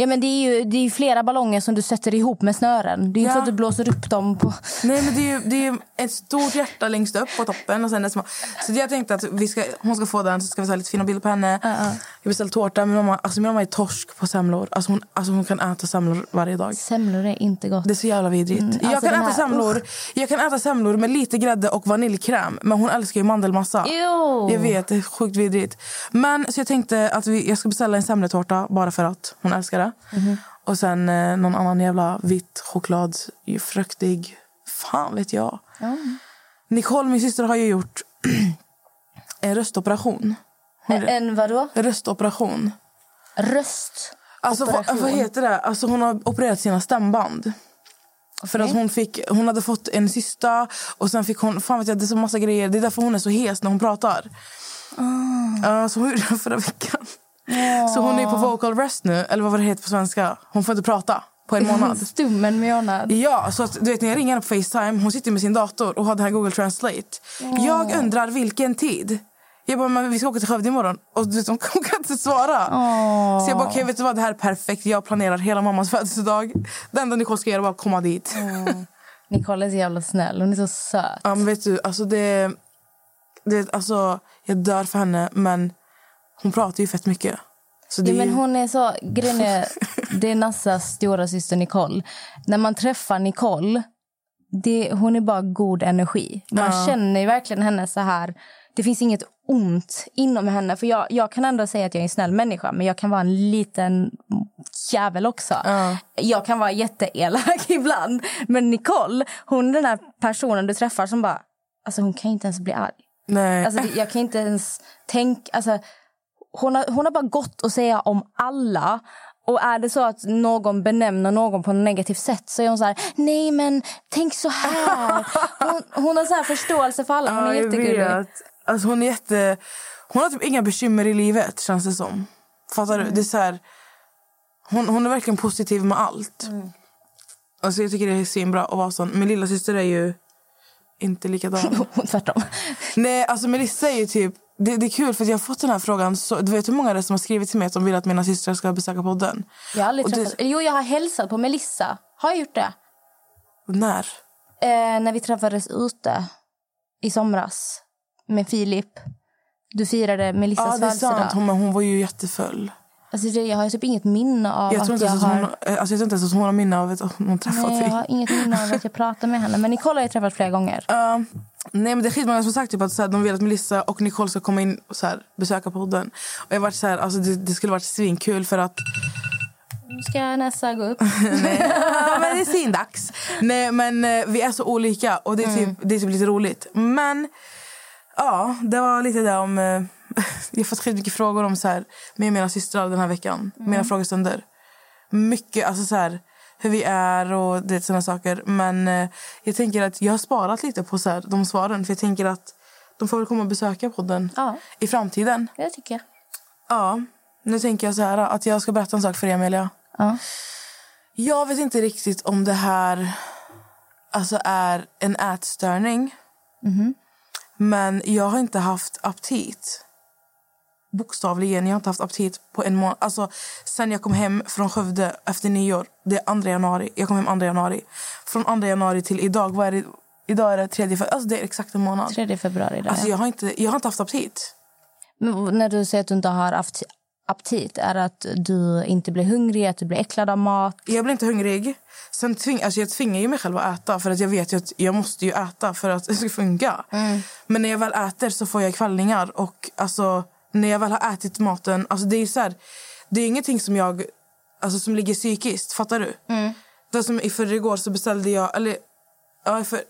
Ja, men det är ju det är flera ballonger som du sätter ihop med snören. Det är ju Ja. så att du blåser upp dem på... Nej, men det är ju det är ett stort hjärta längst upp på toppen. Och sen det små. Så jag tänkte att vi ska, hon ska få den så ska vi ta lite fina bilder på henne. Jag beställde tårta. Min mamma, alltså min mamma är torsk på semlor. Alltså hon, alltså hon kan äta semlor varje dag. Semlor är inte gott. Det är så jävla vidrigt. alltså jag, kan den äta här- semlor, jag kan äta semlor med lite grädde och vaniljkräm. Men hon älskar ju mandelmassa. Jo. Jag vet, det är sjukt vidrigt. Men så jag tänkte att vi, jag ska beställa en semletårta bara för att hon älskar det. Mhm. Och sen eh, någon annan jävla vitt choklad, fruktig. Fan vet jag. Nicole, min syster, har ju gjort <clears throat> en röstoperation. En vadå? Röstoperation. Röst. Alltså vad, vad heter det? Alltså hon har opererat sina stämband. För att hon, fick, hon hade fått en cysta och sen fick hon, fan vet jag, det är så massa grejer. Det är därför hon är så hes när hon pratar. Ja, så hon gjorde det förra veckan. Så hon är på vocal rest nu, eller vad det heter på svenska. Hon får inte prata på en månad. <laughs> Stum en månad. Ja, så att, du vet när jag ringer henne på Facetime, hon sitter med sin dator och har det här Google Translate. Jag undrar vilken tid. Jag bara, men vi ska åka till Skövde imorgon. Och du vet, hon <laughs> kan inte svara. Så jag bara, okej vet du vad, det här är perfekt. Jag planerar hela mammas <laughs> födelsedag. Det enda Nicole ska göra är bara komma dit. Nicole är så jävla snäll. Hon är så söt. Ja, men vet du, alltså det, det... Alltså, jag dör för henne, men hon pratar ju fett mycket. Så det Ja, men ju- hon är så... Grejen är, <laughs> det är Nassas stora syster Nicole. När man träffar Nicole, det, hon är bara god energi. Man Ja. känner verkligen henne så här... Det finns inget ont inom henne. För jag, jag kan ändå säga att jag är en snäll människa, men jag kan vara en liten jävel också. Jag kan vara jätteelak <laughs> ibland. Men Nicole, hon är den här personen du träffar som bara... Alltså hon kan inte ens bli arg. Nej. Alltså, jag kan inte ens tänka... Alltså, hon, har, hon har bara gott att säga om alla. Och är det så att någon benämner någon på ett negativt sätt så är hon så här, nej men tänk så här. <laughs> Hon, hon har så här förståelse för alla. Hon är Ja, jättegullig. Alltså, hon är jätte... Hon har typ inga bekymmer i livet, känns det som. Fattar du? Det är så här... hon, hon är verkligen positiv med allt. Alltså, jag tycker det är svinbra att vara sån. Min lilla syster är ju inte likadan. <laughs> Tvärtom. Nej, alltså Melissa är ju typ... Det, det är kul för jag har fått den här frågan. Så, du vet hur många det som har skrivit till mig att de vill att mina systrar ska besöka podden? Jag har aldrig Och det- träffat... Jo, jag har hälsat på Melissa. Har jag gjort det? När? Eh, när vi träffades ute i somras med Filip. Du firade Melissas Ja, det är sant. födelsedag. Hon, hon var ju jättefull. Alltså, det, jag har typ inget minne av Jag tror, att jag att har... hon, alltså, jag tror inte ens att hon har minne av att hon träffat Nej, jag har inget minne av att jag <laughs> pratade med henne. Men Nicole har jag träffat flera gånger. Ja. nej men det är skitmånga som har sagt typ att så här, de vill att Melissa och Nicole ska komma in och så här, besöka podden. Och jag varit så här, alltså det, det skulle varit svinkul för att Nu ska Nessa gå upp. <laughs> nej, men det är sin dags. Nej men eh, vi är så olika och det är typ, det är typ lite roligt. Men ja, det var lite det om... jag har fått skitmycket frågor om så här, med mina systrar den här veckan. Mina frågestunder. Mycket, alltså så här, hur vi är och det såna saker. Men eh, jag tänker att jag har sparat lite på så här, de svaren. För jag tänker att de får väl komma och besöka podden Ja. i framtiden. Det tycker jag. Ja, nu tänker jag så här att jag ska berätta en sak för er, Amelia. Ja. Jag vet inte riktigt om det här alltså är en ätstörning. Men jag har inte haft aptit. Bokstavligen. Jag har inte haft aptit på en månad. Alltså, sen jag kom hem från Skövde efter nyår. Det är 2 januari. Jag kom hem 2 januari. Från 2 januari till idag. Vad är det? Idag är det tredje fe- Alltså det är exakt en månad. 3 februari. Där, Alltså ja. jag har inte, jag har inte haft aptit. Men när du säger att du inte har haft aptit, är det att du inte blir hungrig, att du blir äcklad av mat? Jag blir inte hungrig. Sen tving, alltså jag tvingar ju mig själv att äta för att jag vet att jag måste ju äta för att <laughs> det ska funka. Men när jag väl äter så får jag kvällningar och alltså när jag väl har ätit maten, alltså det är så här, det är ingenting som jag alltså som ligger psykiskt, fattar du? Det som i förrgår så beställde jag eller ja, för,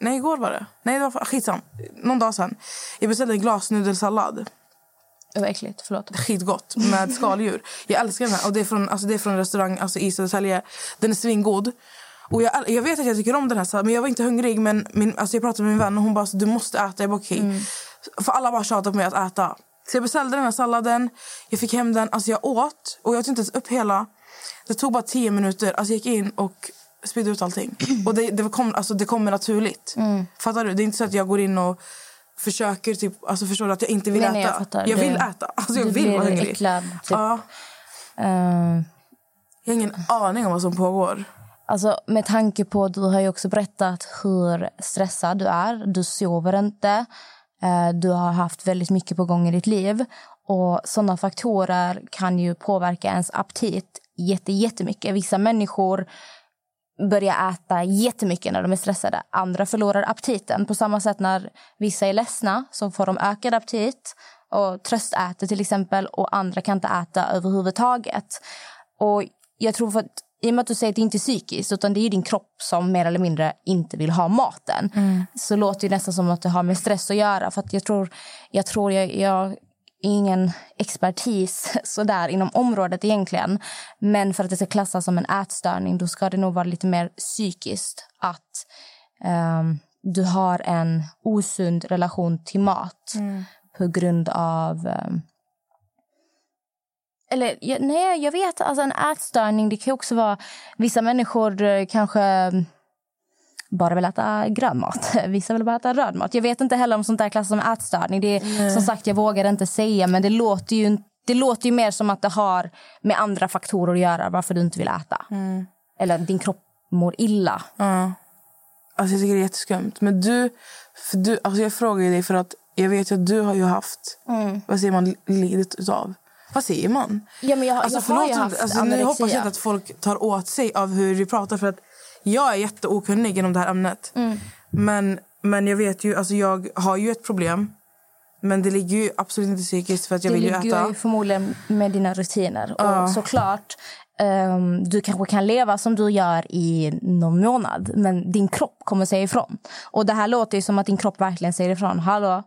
nej igår var det. Nej det var skitsam. Någon dag sen. Jag beställde en glasnudelsallad Det var äckligt, förlåt. skitgott med skaldjur. Jag älskar den här. Och det är från, alltså det är från en restaurang alltså i Södertälje. Den är svingod. Och jag, jag vet att jag tycker om den här men jag var inte hungrig. Men min, alltså jag pratade med min vän och hon bara du måste äta. Jag bara okej. För alla bara tjatar på mig att äta. Så jag beställde den här salladen. Jag fick hem den. Alltså jag åt och jag åt inte ens upp hela. Det tog bara tio minuter. Alltså jag gick in och spydde ut allting. <clears throat> Och det, det, kom, alltså det kommer naturligt. Fattar du? Det är inte så att jag går in och försöker typ, alltså förstår du att jag inte vill Nej, äta. nej, jag fattar. jag vill Det- äta. <laughs> Alltså jag du vill vara hungrig. äcklad, typ. Ja, Eh, jag har ingen aning om vad som pågår. Alltså, med tanke på du har ju också berättat hur stressad du är. Du sover inte. Eh, du har haft väldigt mycket på gång i ditt liv. Och sådana faktorer kan ju påverka ens aptit jätte, jättemycket. Vissa människor börjar äta jättemycket när de är stressade. Andra förlorar aptiten. På samma sätt när vissa är ledsna så får de ökad aptit och tröstäter till exempel och andra kan inte äta överhuvudtaget. Och jag tror för att i och med att du säger att det inte är psykiskt utan det är din kropp som mer eller mindre inte vill ha maten så låter det nästan som att det har med stress att göra. För att jag tror jag, tror jag, jag är ingen expertis <laughs> sådär inom området egentligen. Men för att det ska klassas som en ätstörning då ska det nog vara lite mer psykiskt att ehm, du har en osund relation till mat på grund av ehm, eller nej, jag vet. Alltså en ätstörning, det kan också vara... Vissa människor eh, kanske mm, bara vill äta grön mat. <laughs> Vissa vill bara äta röd mat. Jag vet inte heller om sånt där klassas som ätstörning. Det är, som sagt, jag vågar inte säga, men det låter ju det låter ju mer som att det har med andra faktorer att göra varför du inte vill äta. Eller att din kropp mår illa. Ja. Alltså jag tycker det är jätteskumt. Men du, för du alltså jag frågar dig för att jag vet att du har ju haft, Mm. vad säger man, lidit utav. Vad säger man? Ja, men jag, Alltså, jag har ju haft alltså, nu hoppas jag inte att folk tar åt sig av hur vi pratar för att jag är jätteokunnig inom det här ämnet. Mm. Men, men jag vet ju, alltså jag har ju ett problem. Men det ligger ju absolut inte psykiskt för att jag det vill ju ligger äta. ju förmodligen med dina rutiner. Och såklart, ehm, du kanske kan leva som du gör i någon månad men din kropp kommer säga ifrån. Och det här låter ju som att din kropp verkligen säger ifrån. Hallå?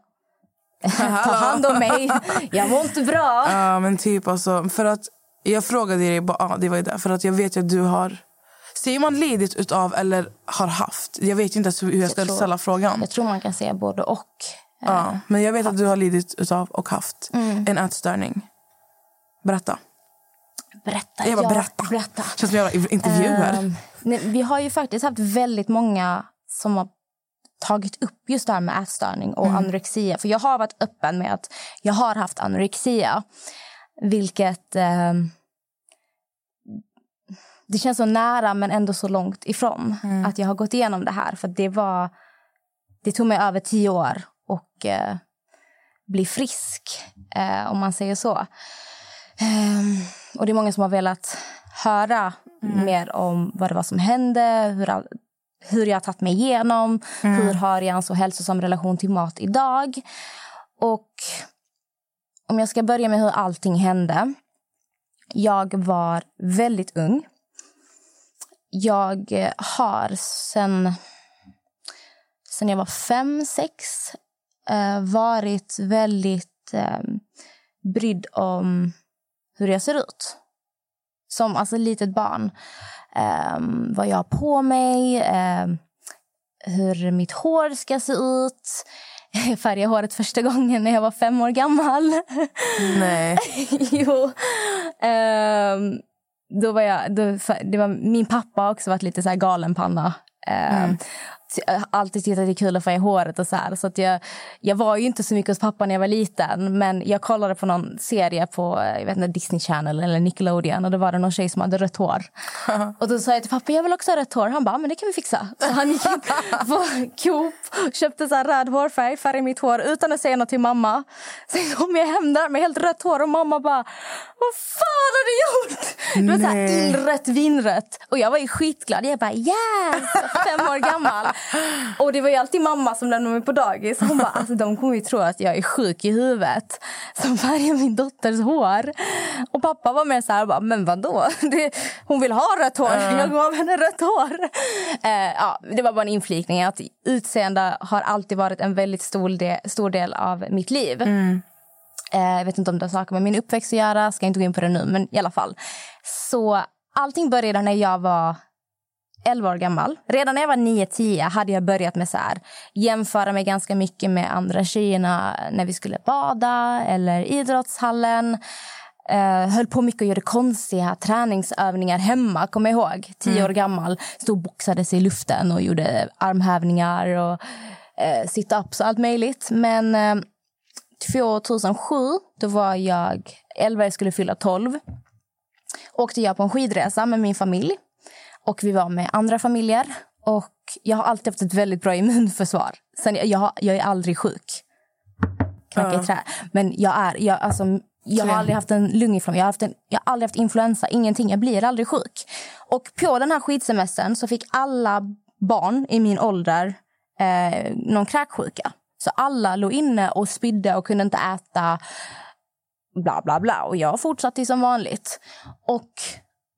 Ta hand om mig. Jag mår inte bra. Ja, men typ alltså. För att jag frågade dig bara, ja, det var ju det. För att jag vet ju att du har... Säger man lidit utav eller har haft? Jag vet inte ens hur jag ska tror- ställa frågan. Jag tror man kan säga både och. Ja, men jag vet att du har lidit utav och haft Mm. en ätstörning. Berätta. Berätta. Jag bara, ja, berätta. berätta. Känns som jag intervju här. Ehm, nej, vi har ju faktiskt haft väldigt många som har tagit upp just det här med ätstörning och anorexia. För jag har varit öppen med att jag har haft anorexia. Vilket... ehm, det känns så nära men ändå så långt ifrån att jag har gått igenom det här. För det var... Det tog mig över tio år att eh, bli frisk, eh, om man säger så. Ehm, och det är många som har velat höra mer om vad det var som hände, hur, all, hur jag har tagit mig igenom, hur har jag en så hälsosam relation till mat idag. Och om jag ska börja med hur allting hände. Jag var väldigt ung. Jag eh, har sen, sen jag var fem, sex eh, varit väldigt eh, brydd om hur jag ser ut. Som alltså litet barn. Um, vad jag har på mig, ehm, hur mitt hår ska se ut. <laughs> Jag färgade håret första gången när jag var fem år gammal. <laughs> Nej. <laughs> jo. Ehm, då var jag, då, det var, min pappa har också varit lite så. Um, Jag har alltid tyckt att det är kul att färga håret. och så här. Så att jag, jag var ju inte så mycket hos pappa när jag var liten. Men jag kollade på någon serie på jag vet inte, Disney Channel eller Nickelodeon. Och då var det någon tjej som hade rött hår. <laughs> och då sa jag till pappa jag vill också ha rött hår. Han bara, men det kan vi fixa. Så han gick in <laughs> på Coop köpte så här röd hårfärg, färgade mitt hår utan att säga något till mamma. Sen kom jag hem där med helt rött hår och mamma bara, vad fan har du gjort? Det var så här illrött, vinrött. Och jag var ju skitglad. Jag bara yes! Fem år gammal. Och det var ju alltid mamma som lämnade mig på dagis. Hon bara, alltså de kommer ju tro att jag är sjuk i huvudet. Som färgar min dotters hår. Och pappa var mer så här, bara, men vadå? <laughs> Det, hon vill ha rött hår. Jag gav henne rött hår. Eh, ja, det var bara en inflikning. Att utseende har alltid varit en väldigt stor del, stor del av mitt liv. Eh, jag vet inte om det har saker med min uppväxt att göra, ska inte gå in på det nu, men i alla fall. Så allting började när jag var 11 år gammal. Redan när jag var 9-10 hade jag börjat med så här, jämföra mig ganska mycket med andra tjejerna när vi skulle bada eller idrottshallen. Eh, höll på mycket och gjorde konstiga träningsövningar hemma, kommer jag ihåg. 10 år gammal. Stod och boxades i luften och gjorde armhävningar och eh, sit-ups och allt möjligt. Men eh, 2007, då var jag 11, jag skulle fylla 12. Åkte jag på en skidresa med min familj. Och vi var med andra familjer. Och jag har alltid haft ett väldigt bra immunförsvar. Sen jag, jag, jag är aldrig sjuk. Knacka i trä. Men jag är... Jag, alltså, jag har aldrig haft en lunginflammation. Jag har, haft en, jag har aldrig haft influensa. Ingenting. Jag blir aldrig sjuk. Och på den här skidsemestern så fick alla barn i min ålder eh, någon kräksjuka. Så alla låg inne och spydde och kunde inte äta bla bla bla. Och jag fortsatte som vanligt. Och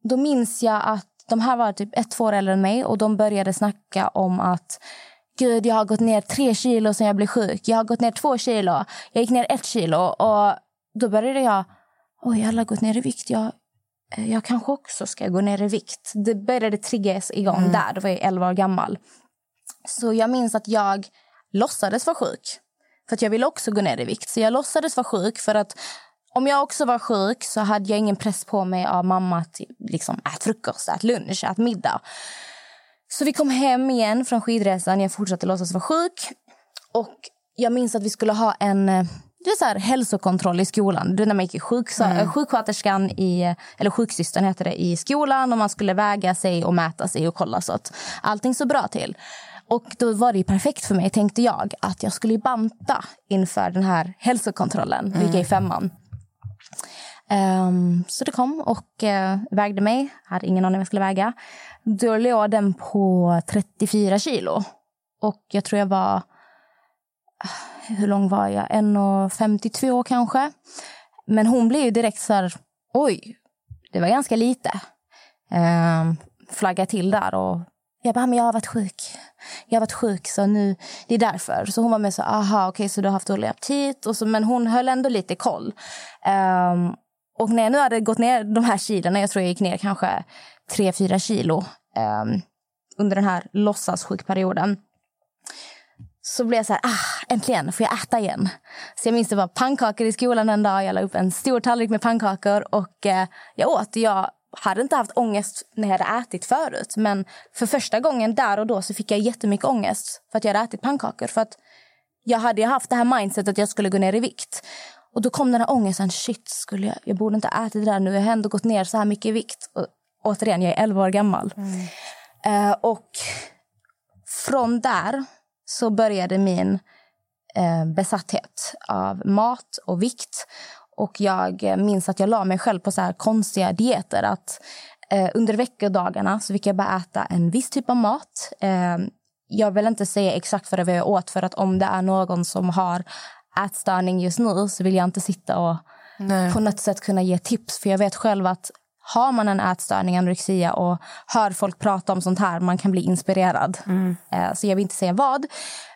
då minns jag att de här var typ ett, två år äldre än mig och de började snacka om att Gud, jag har gått ner tre kilo sen jag blev sjuk. Jag har gått ner två kilo. Jag gick ner ett kilo. Och då började jag, oj, jag har gått ner i vikt. Jag, eh, jag kanske också ska gå ner i vikt. Det började triggas igång där. Då var jag 11 år gammal. Så jag minns att jag låtsades vara sjuk. För att jag ville också gå ner i vikt. Så jag låtsades vara sjuk för att om jag också var sjuk så hade jag ingen press på mig av mamma att liksom, ät frukost, ät lunch, ät middag. Så vi kom hem igen från skidresan. Jag fortsatte låtsas vara sjuk. Och jag minns att vi skulle ha en eh, det är så här, hälsokontroll i skolan. Det är när man gick i sjuksa, Mm. sjuksköterskan, i, eller sjuksystern heter det, i skolan. Och man skulle väga sig och mäta sig och kolla så att allting såg bra till. Och då var det perfekt för mig, tänkte jag, att jag skulle banta inför den här hälsokontrollen. Vi gick i femman. Um, så det kom och uh, vägde mig. Hade ingen aning om jag skulle väga. Då låg den på 34 kilo. Och jag tror jag var... Ah, hur lång var jag? 1,52 kanske. Men hon blev ju direkt så här... Oj, det var ganska lite. Um, flagga till där. Och jag bara, men jag har varit sjuk. Jag har varit sjuk, så nu, det är därför. Så hon var med så, aha, okej, okay, så du har haft dålig aptit. Och så, men hon höll ändå lite koll. Um, och när jag nu hade gått ner de här kilorna, jag tror jag gick ner kanske 3-4 kilo um, under den här låtsassjukperioden. Så blev jag så här, ah, äntligen får jag äta igen. Så jag minns det var pannkakor i skolan en dag. Jag la upp en stor tallrik med pannkakor och eh, jag åt. Jag hade inte haft ångest när jag hade ätit förut. Men för första gången där och då så fick jag jättemycket ångest för att jag hade ätit pannkakor. För att jag hade haft det här mindsetet att jag skulle gå ner i vikt. Och då kom den här ångesten. Shit, skulle jag, jag borde inte ätit det där nu. Jag har ändå gått ner så här mycket i vikt. Och, återigen, jag är 11 år gammal. Mm. Uh, och från där så började min uh, besatthet av mat och vikt. Och jag minns att jag la mig själv på så här konstiga dieter. Att uh, under veckodagarna så fick jag bara äta en viss typ av mat. jag vill inte säga exakt vad det var jag åt för att om det är någon som har ätstörning just nu så vill jag inte sitta och Nej. på något sätt kunna ge tips. För jag vet själv att har man en ätstörning, anorexia och hör folk prata om sånt här, man kan bli inspirerad. Mm. Eh, så jag vill inte säga vad.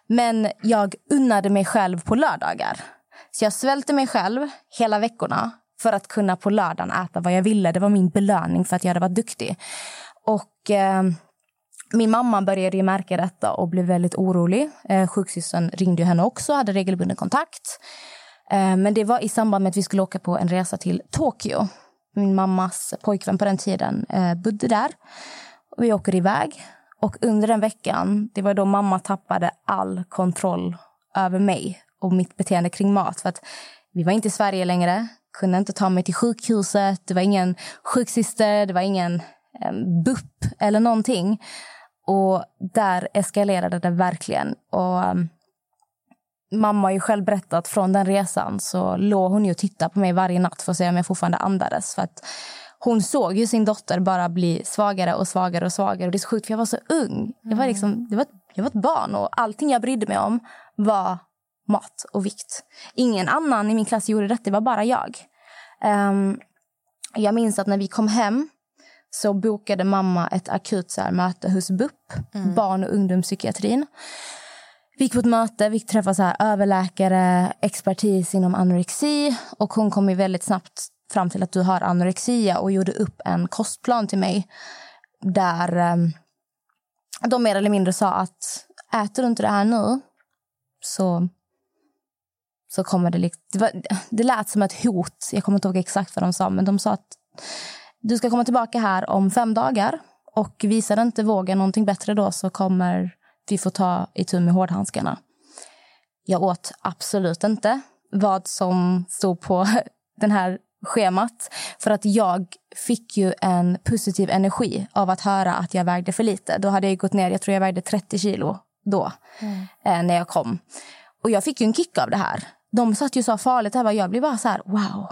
Men jag unnade mig själv på lördagar. Så jag svälte mig själv hela veckorna för att kunna på lördagen äta vad jag ville. Det var min belöning för att jag hade varit duktig. Och eh, min mamma började ju märka detta och blev väldigt orolig. Eh, sjuksystern ringde henne också, hade regelbunden kontakt. Eh, men det var i samband med att vi skulle åka på en resa till Tokyo. Min mammas pojkvän på den tiden eh, bodde där. Och vi åker iväg. Och under den veckan, det var då mamma tappade all kontroll över mig och mitt beteende kring mat. För att vi var inte i Sverige längre, kunde inte ta mig till sjukhuset. Det var ingen sjuksyster, det var ingen eh, BUP eller någonting. Och där eskalerade det verkligen. Och um, mamma har ju själv berättat från den resan så låg hon ju och tittade på mig varje natt för att se om jag fortfarande andades. För att hon såg ju sin dotter bara bli svagare och svagare och svagare. Och det är så sjukt för jag var så ung. Jag var, liksom, jag var, jag var ett barn och allting jag brydde mig om var mat och vikt. Ingen annan i min klass gjorde detta, det var bara jag. Um, jag minns att när vi kom hem så bokade mamma ett akut så här, möte hos BUP, mm. barn och ungdomspsykiatrin. Vi gick på ett möte, vi träffade så här, överläkare, expertis inom anorexi och hon kom ju väldigt snabbt fram till att du har anorexia och gjorde upp en kostplan till mig där um, de mer eller mindre sa att äter du inte det här nu så, så kommer det... Liksom, det, var, det lät som ett hot. Jag kommer inte ihåg exakt vad de sa, men de sa att du ska komma tillbaka här om fem dagar. Och visar inte vågen någonting bättre då så kommer vi få ta itu med hårdhandskarna. Jag åt absolut inte vad som stod på <laughs> den här schemat. För att jag fick ju en positiv energi av att höra att jag vägde för lite. Då hade jag gått ner, jag tror jag vägde 30 kilo då, mm. eh, när jag kom. Och jag fick ju en kick av det här. De satt ju så farligt, här, jag blev bara så här, wow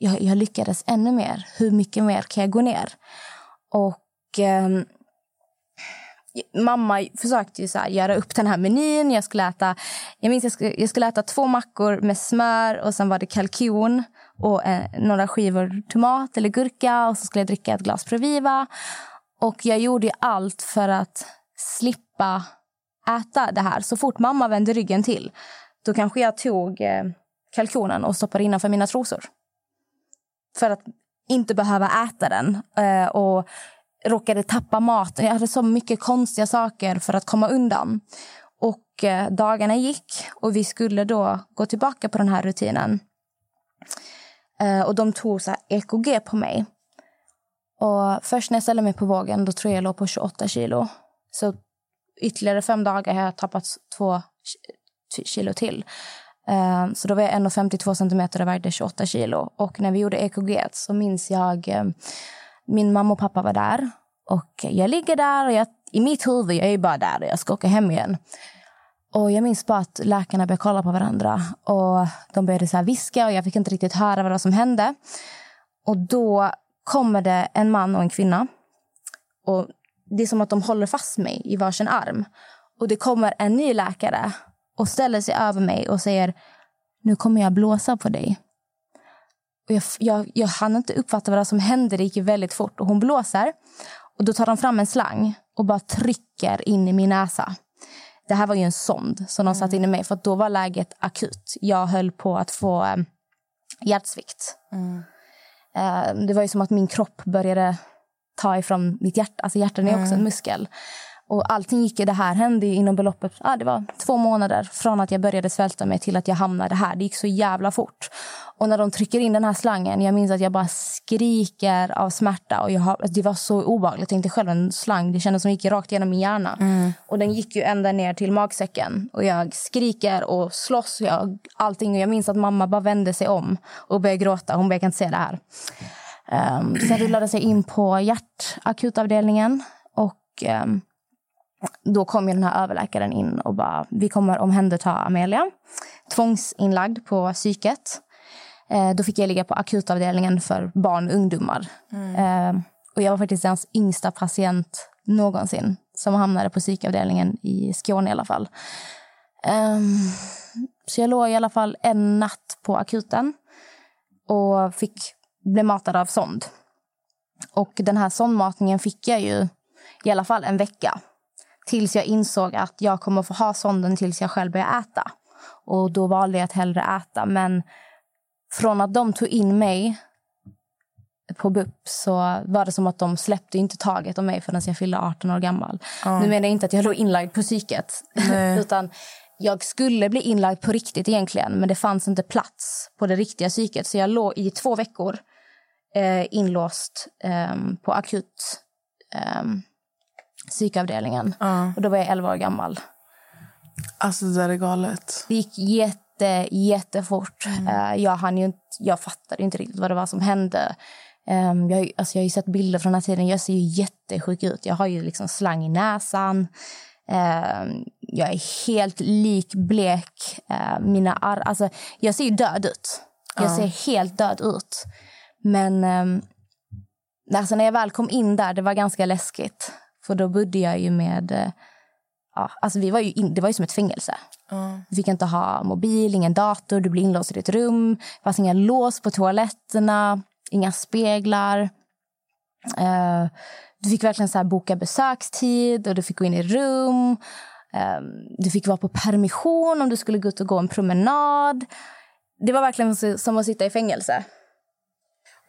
jag, jag lyckades ännu mer. Hur mycket mer kan jag gå ner? Och eh, mamma försökte ju så här, göra upp den här menyn. Jag skulle äta, jag minns jag skulle, jag skulle äta två mackor med smör och sen var det kalkon och eh, några skivor tomat eller gurka och så skulle jag dricka ett glas Proviva. Och jag gjorde allt för att slippa äta det här. Så fort mamma vände ryggen till då kanske jag tog eh, kalkonen och stoppade innanför mina trosor för att inte behöva äta den. Eh, och råkade tappa maten. Jag hade så mycket konstiga saker för att komma undan. Och eh, dagarna gick och vi skulle då gå tillbaka på den här rutinen. Eh, och de tog så EKG på mig. Och först när jag ställde mig på vågen då tror jag jag låg på 28 kilo. Så ytterligare fem dagar har jag tappat två kilo till. Eh, så då var jag 1,52 centimeter och vägde 28 kilo. Och när vi gjorde EKG så minns jag, eh, min mamma och pappa var där. Och jag ligger där och jag, i mitt huvud, jag är ju bara där och jag ska åka hem igen. Och jag minns bara att läkarna började kolla på varandra och de började så här viska och jag fick inte riktigt höra vad som hände. Och då kommer det en man och en kvinna. Och det är som att de håller fast mig i varsin arm. Och det kommer en ny läkare och ställer sig över mig och säger nu kommer jag blåsa på dig. Och jag, jag, jag hann inte uppfatta vad som hände. Det gick väldigt fort. Och hon blåser. Och Då tar de fram en slang och bara trycker in i min näsa. Det här var ju en sond som de satte in i mig. För Då var läget akut. Jag höll på att få um, hjärtsvikt. Eh, det var ju som att min kropp började ta ifrån mitt hjärta. Alltså hjärtan är också en muskel. Och allting gick, det här hände inom beloppet, ah, det var två månader från att jag började svälta mig till att jag hamnade här. Det gick så jävla fort. Och när de trycker in den här slangen, jag minns att jag bara skriker av smärta. Och jag det var så obehagligt. Jag tänkte själv en slang, det kändes som gick rakt genom min hjärna. Och den gick ju ända ner till magsäcken. Och jag skriker och slåss. Jag, allting. Och jag minns att mamma bara vände sig om och började gråta. Hon bara, jag kan inte se det här. Um, sen rullade sig in på hjärtakutavdelningen. Och um, då kom ju den här överläkaren in och bara, vi kommer omhänderta Amelia. Tvångsinlagd på psyket. Eh, då fick jag ligga på akutavdelningen för barn och ungdomar. Eh, och jag var faktiskt deras yngsta patient någonsin som hamnade på psykavdelningen i Skåne i alla fall. Ehm, så jag låg i alla fall en natt på akuten och fick bli matad av sond. Och den här sondmatningen fick jag ju i alla fall en vecka. Tills jag insåg att jag kommer få ha sonden tills jag själv börjar äta. Och då valde jag att hellre äta. Men från att de tog in mig på BUP så var det som att de släppte inte taget om mig förrän jag fyllde 18 år gammal. Nu menar jag inte att jag låg inlagd på psyket. <laughs> utan jag skulle bli inlagd på riktigt egentligen. Men det fanns inte plats på det riktiga psyket. Så jag låg i två veckor eh, inlåst eh, på akut eh, psykavdelningen. Och då var jag 11 år gammal. Alltså det där är galet. Det gick jätte, jättefort. Eh, jag, hann ju inte, jag fattade inte riktigt vad det var som hände. Ehm, jag, alltså jag har ju sett bilder från den här tiden. Jag ser ju jättesjuk ut. Jag har ju liksom slang i näsan. Ehm, jag är helt likblek. Uh, mina ar alltså, jag ser ju död ut. Jag ser helt död ut. Men um, alltså när jag väl kom in där, det var ganska läskigt. För då bodde jag ju med... eh, ja, alltså vi var ju in, det var ju som ett fängelse. Vi fick inte ha mobil, ingen dator, du blev inlåst i ditt rum. Det fanns inga lås på toaletterna, inga speglar. Eh, du fick verkligen så boka besökstid och du fick gå in i rum. Eh, du fick vara på permission om du skulle gå ut och gå en promenad. Det var verkligen som att sitta i fängelse.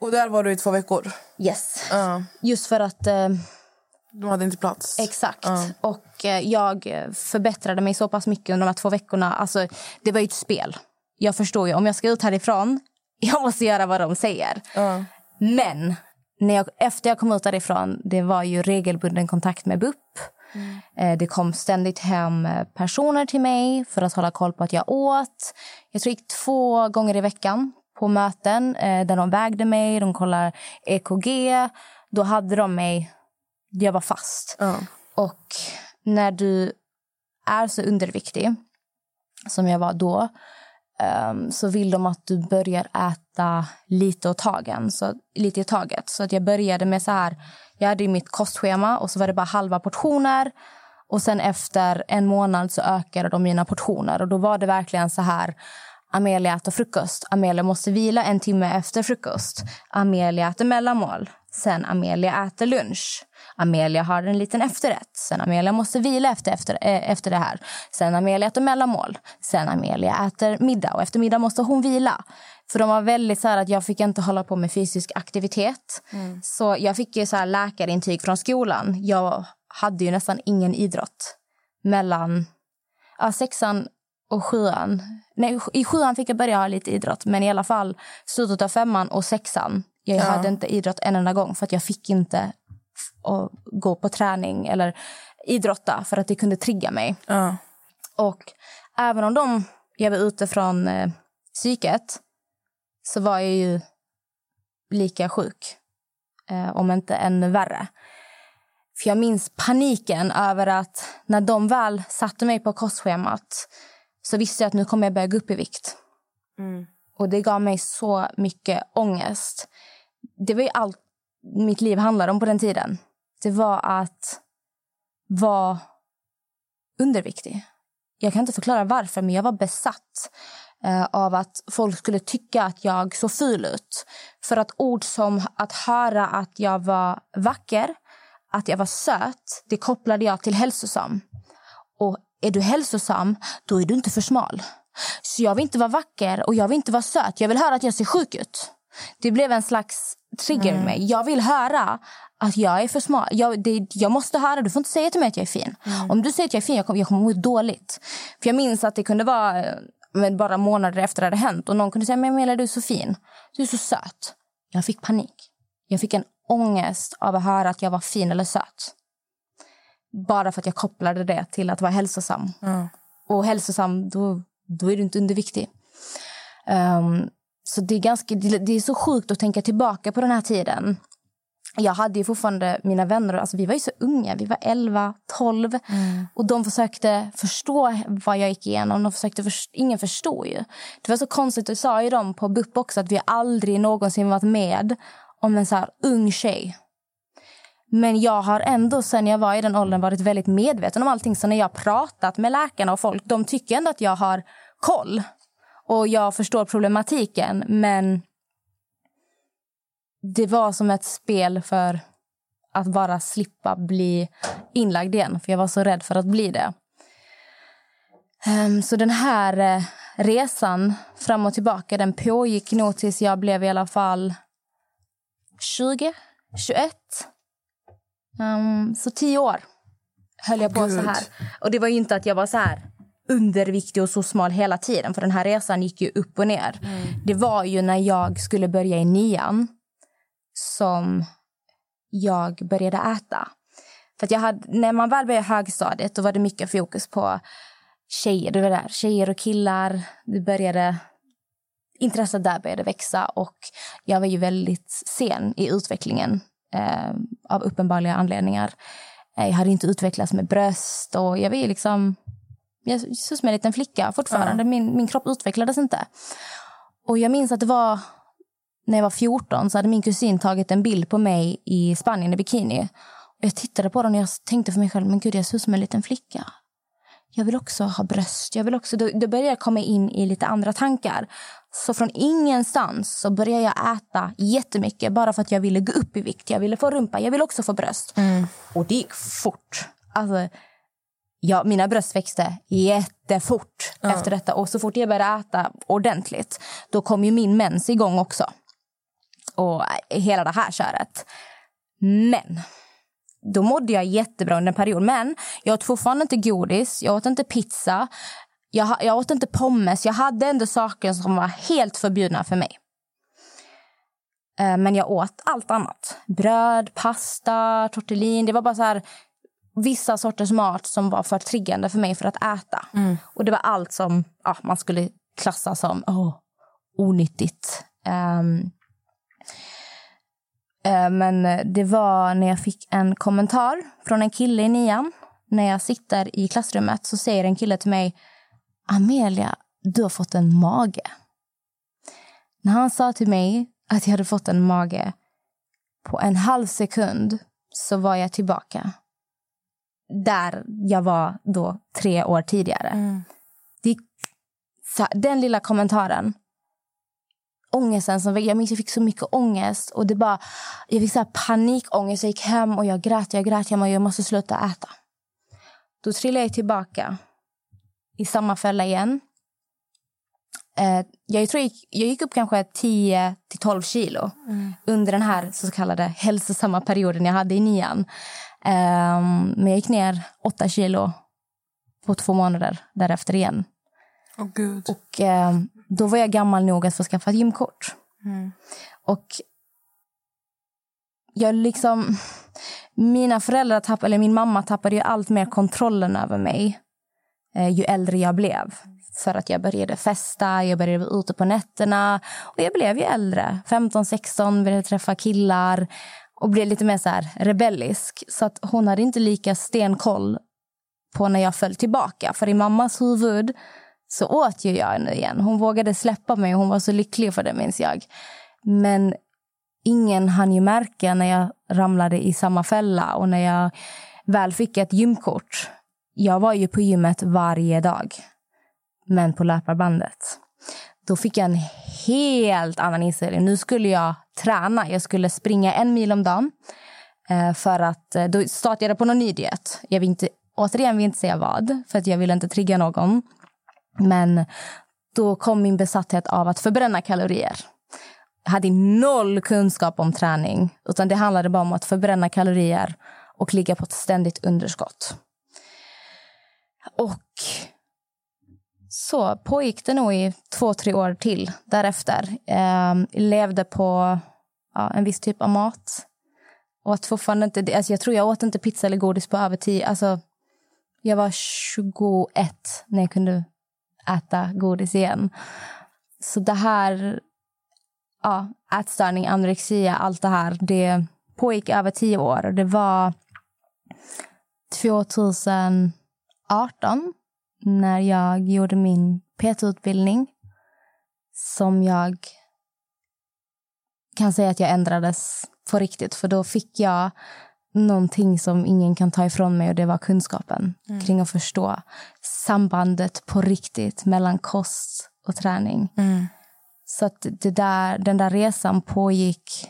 Och där var du i två veckor. Yes. Ja. Just för att... Eh, De hade inte plats. Exakt. Och eh, jag förbättrade mig så pass mycket under de här två veckorna. Alltså, det var ju ett spel. Jag förstår ju, om jag ska ut härifrån, <laughs> jag måste göra vad de säger. Men när jag, efter jag kom ut därifrån, det var ju regelbunden kontakt med BUP. Eh, Det kom ständigt hem eh, personer till mig för att hålla koll på att jag åt. Jag tror jag gick två gånger i veckan på möten där de vägde mig, de kollar EKG. Då hade de mig... Jag var fast. Och när du är så underviktig som jag var då ehm, så vill de att du börjar äta lite åt tagen, så, lite i taget. Så att jag började med så här, jag hade mitt kostschema och så var det bara halva portioner. Och sen efter en månad så ökade de mina portioner och då var det verkligen så här Amelia äter frukost. Amelia måste vila en timme efter frukost. Amelia äter mellanmål. Sen Amelia äter lunch. Amelia har en liten efterrätt. Sen Amelia måste vila efter, efter, eh, efter det här. Sen Amelia äter mellanmål. Sen Amelia äter middag. Och efter middag måste hon vila. För de var väldigt så här att jag fick inte hålla på med fysisk aktivitet. Så jag fick ju så här läkarintyg från skolan. Jag hade ju nästan ingen idrott mellan ja, sexan och sjuan. Nej, I sjuan fick jag börja ha lite idrott, men i alla fall slutet av femman och sexan. Jag hade inte idrott en enda gång för att jag fick inte att gå på träning eller idrotta för att det kunde trigga mig. Ja. Och även om de, jag var ute från eh, psyket så var jag ju lika sjuk. Eh, om inte ännu värre. För jag minns paniken över att när de väl satte mig på kostschemat så visste jag att nu kommer jag börja gå upp i vikt. Och det gav mig så mycket ångest. Det var ju allt mitt liv handlade om på den tiden. Det var att vara underviktig. Jag kan inte förklara varför, men jag var besatt eh, av att folk skulle tycka att jag såg ful ut. För att ord som att höra att jag var vacker, att jag var söt, det kopplade jag till hälsosam. Och är du hälsosam, då är du inte för smal. Så jag vill inte vara vacker och jag vill inte vara söt. Jag vill höra att jag ser sjuk ut. Det blev en slags trigger i mig. Jag vill höra att jag är för smal. Jag, det, jag måste höra, du får inte säga till mig att jag är fin. Om du säger att jag är fin, jag kommer, jag kommer må dåligt. För jag minns att det kunde vara eh, men bara månader efter det hade hänt och någon kunde säga, men Amelia du är så fin. Du är så söt. Jag fick panik. Jag fick en ångest av att höra att jag var fin eller söt. Bara för att jag kopplade det till att vara hälsosam. Och hälsosam, då, då är du inte underviktig. Ehm, så det är, ganska, det, är så sjukt att tänka tillbaka på den här tiden. Jag hade ju fortfarande mina vänner, alltså vi var ju så unga, vi var 11, 12 och de försökte förstå vad jag gick igenom. De försökte först- ingen förstår ju. Det var så konstigt, det sa ju de på BUP också, att vi aldrig någonsin varit med om en så här ung tjej. Men jag har ändå sen jag var i den åldern varit väldigt medveten om allting. Så när jag pratat med läkarna och folk, de tycker ändå att jag har koll. Och jag förstår problematiken, men det var som ett spel för att bara slippa bli inlagd igen. För jag var så rädd för att bli det. Ehm, så den här eh, resan fram och tillbaka den pågick nog tills jag blev i alla fall 20, 21. Ehm, så tio år höll jag på så här. Och det var inte att jag var så här underviktig och så smal hela tiden. För den här resan gick ju upp och ner. Det var ju när jag skulle börja i nian som jag började äta. För jag hade, när man väl började högstadiet då var det mycket fokus på tjejer. Det var där, tjejer och killar. Det började, intresset där började växa och jag var ju väldigt sen i utvecklingen eh, av uppenbarliga anledningar. Eh, Jag hade inte utvecklats med bröst och jag var ju liksom jag såg som en liten flicka fortfarande. Min, min kropp utvecklades inte. Och jag minns att det var när jag var 14 så hade min kusin tagit en bild på mig i Spanien i bikini. Och jag tittade på den och jag tänkte för mig själv, men gud jag ser ut som en liten flicka. Jag vill också ha bröst. Jag vill också, då, då började jag komma in i lite andra tankar. Så från ingenstans så började jag äta jättemycket bara för att jag ville gå upp i vikt. Jag ville få rumpa, jag ville också få bröst. Och det gick fort. Alltså, ja, mina bröst växte jättefort efter detta. Och så fort jag började äta ordentligt, då kom ju min mens igång också. Och äh, hela det här köret. Men då mådde jag jättebra under en period. Men jag åt fortfarande inte godis, jag åt inte pizza, jag, jag åt inte pommes. Jag hade ändå saker som var helt förbjudna för mig. Eh, Men jag åt allt annat. Bröd, pasta, tortellin. Det var bara så här vissa sorters mat som var för triggande för mig för att äta. Och det var allt som ja, man skulle klassa som oh, onyttigt. Ehm, eh, men det var när jag fick en kommentar från en kille i nian. När jag sitter i klassrummet så säger en kille till mig Amelia, du har fått en mage. När han sa till mig att jag hade fått en mage på en halv sekund så var jag tillbaka där jag var då tre år tidigare. Det, så, den lilla kommentaren ångesten som jag minns jag fick så mycket ångest och det bara jag fick så här panikångest. Jag gick hem och jag grät, jag grät hemma och jag måste sluta äta. Då trillade jag tillbaka i samma fälla igen. Eh, jag tror jag gick, jag gick upp kanske 10 till 12 kilo under den här så kallade hälsosamma perioden jag hade i nian. Ehm, men jag gick ner 8 kilo på två månader därefter igen. Åh gud. Och eh, då var jag gammal nog att få skaffa ett gymkort. Och jag liksom... Mina föräldrar tappade, eller min mamma tappade ju allt mer kontrollen över mig eh, ju äldre jag blev. För att jag började festa, jag började vara ute på nätterna. Och jag blev ju äldre. 15, 16, började träffa killar och blev lite mer så här rebellisk. Så att hon hade inte lika stenkoll på när jag föll tillbaka. För i mammas huvud så åt ju jag nu igen. Hon vågade släppa mig och hon var så lycklig för det minns jag. Men ingen hann ju märka när jag ramlade i samma fälla och när jag väl fick ett gymkort. Jag var ju på gymmet varje dag, men på löparbandet. Då fick jag en helt annan inställning. Nu skulle jag träna. Jag skulle springa en mil om dagen. Eh, för att eh, Då startade jag på någon ny diet. Jag vill inte, återigen vill inte säga vad, för att jag vill inte trigga någon. Men då kom min besatthet av att förbränna kalorier. Jag hade noll kunskap om träning. utan Det handlade bara om att förbränna kalorier och ligga på ett ständigt underskott. Och så pågick det nog i två, tre år till därefter. Eh, levde på ja, en viss typ av mat. Åt fortfarande inte, alltså jag tror jag åt inte pizza eller godis på över tio. Alltså, jag var 21 när jag kunde äta godis igen. Så det här, ja, ätstörning, anorexia, allt det här, det pågick över tio år. Det var 2018 när jag gjorde min PT-utbildning som jag kan säga att jag ändrades på riktigt. För då fick jag någonting som ingen kan ta ifrån mig och det var kunskapen mm. kring att förstå sambandet på riktigt mellan kost och träning. Mm. Så att det där, den där resan pågick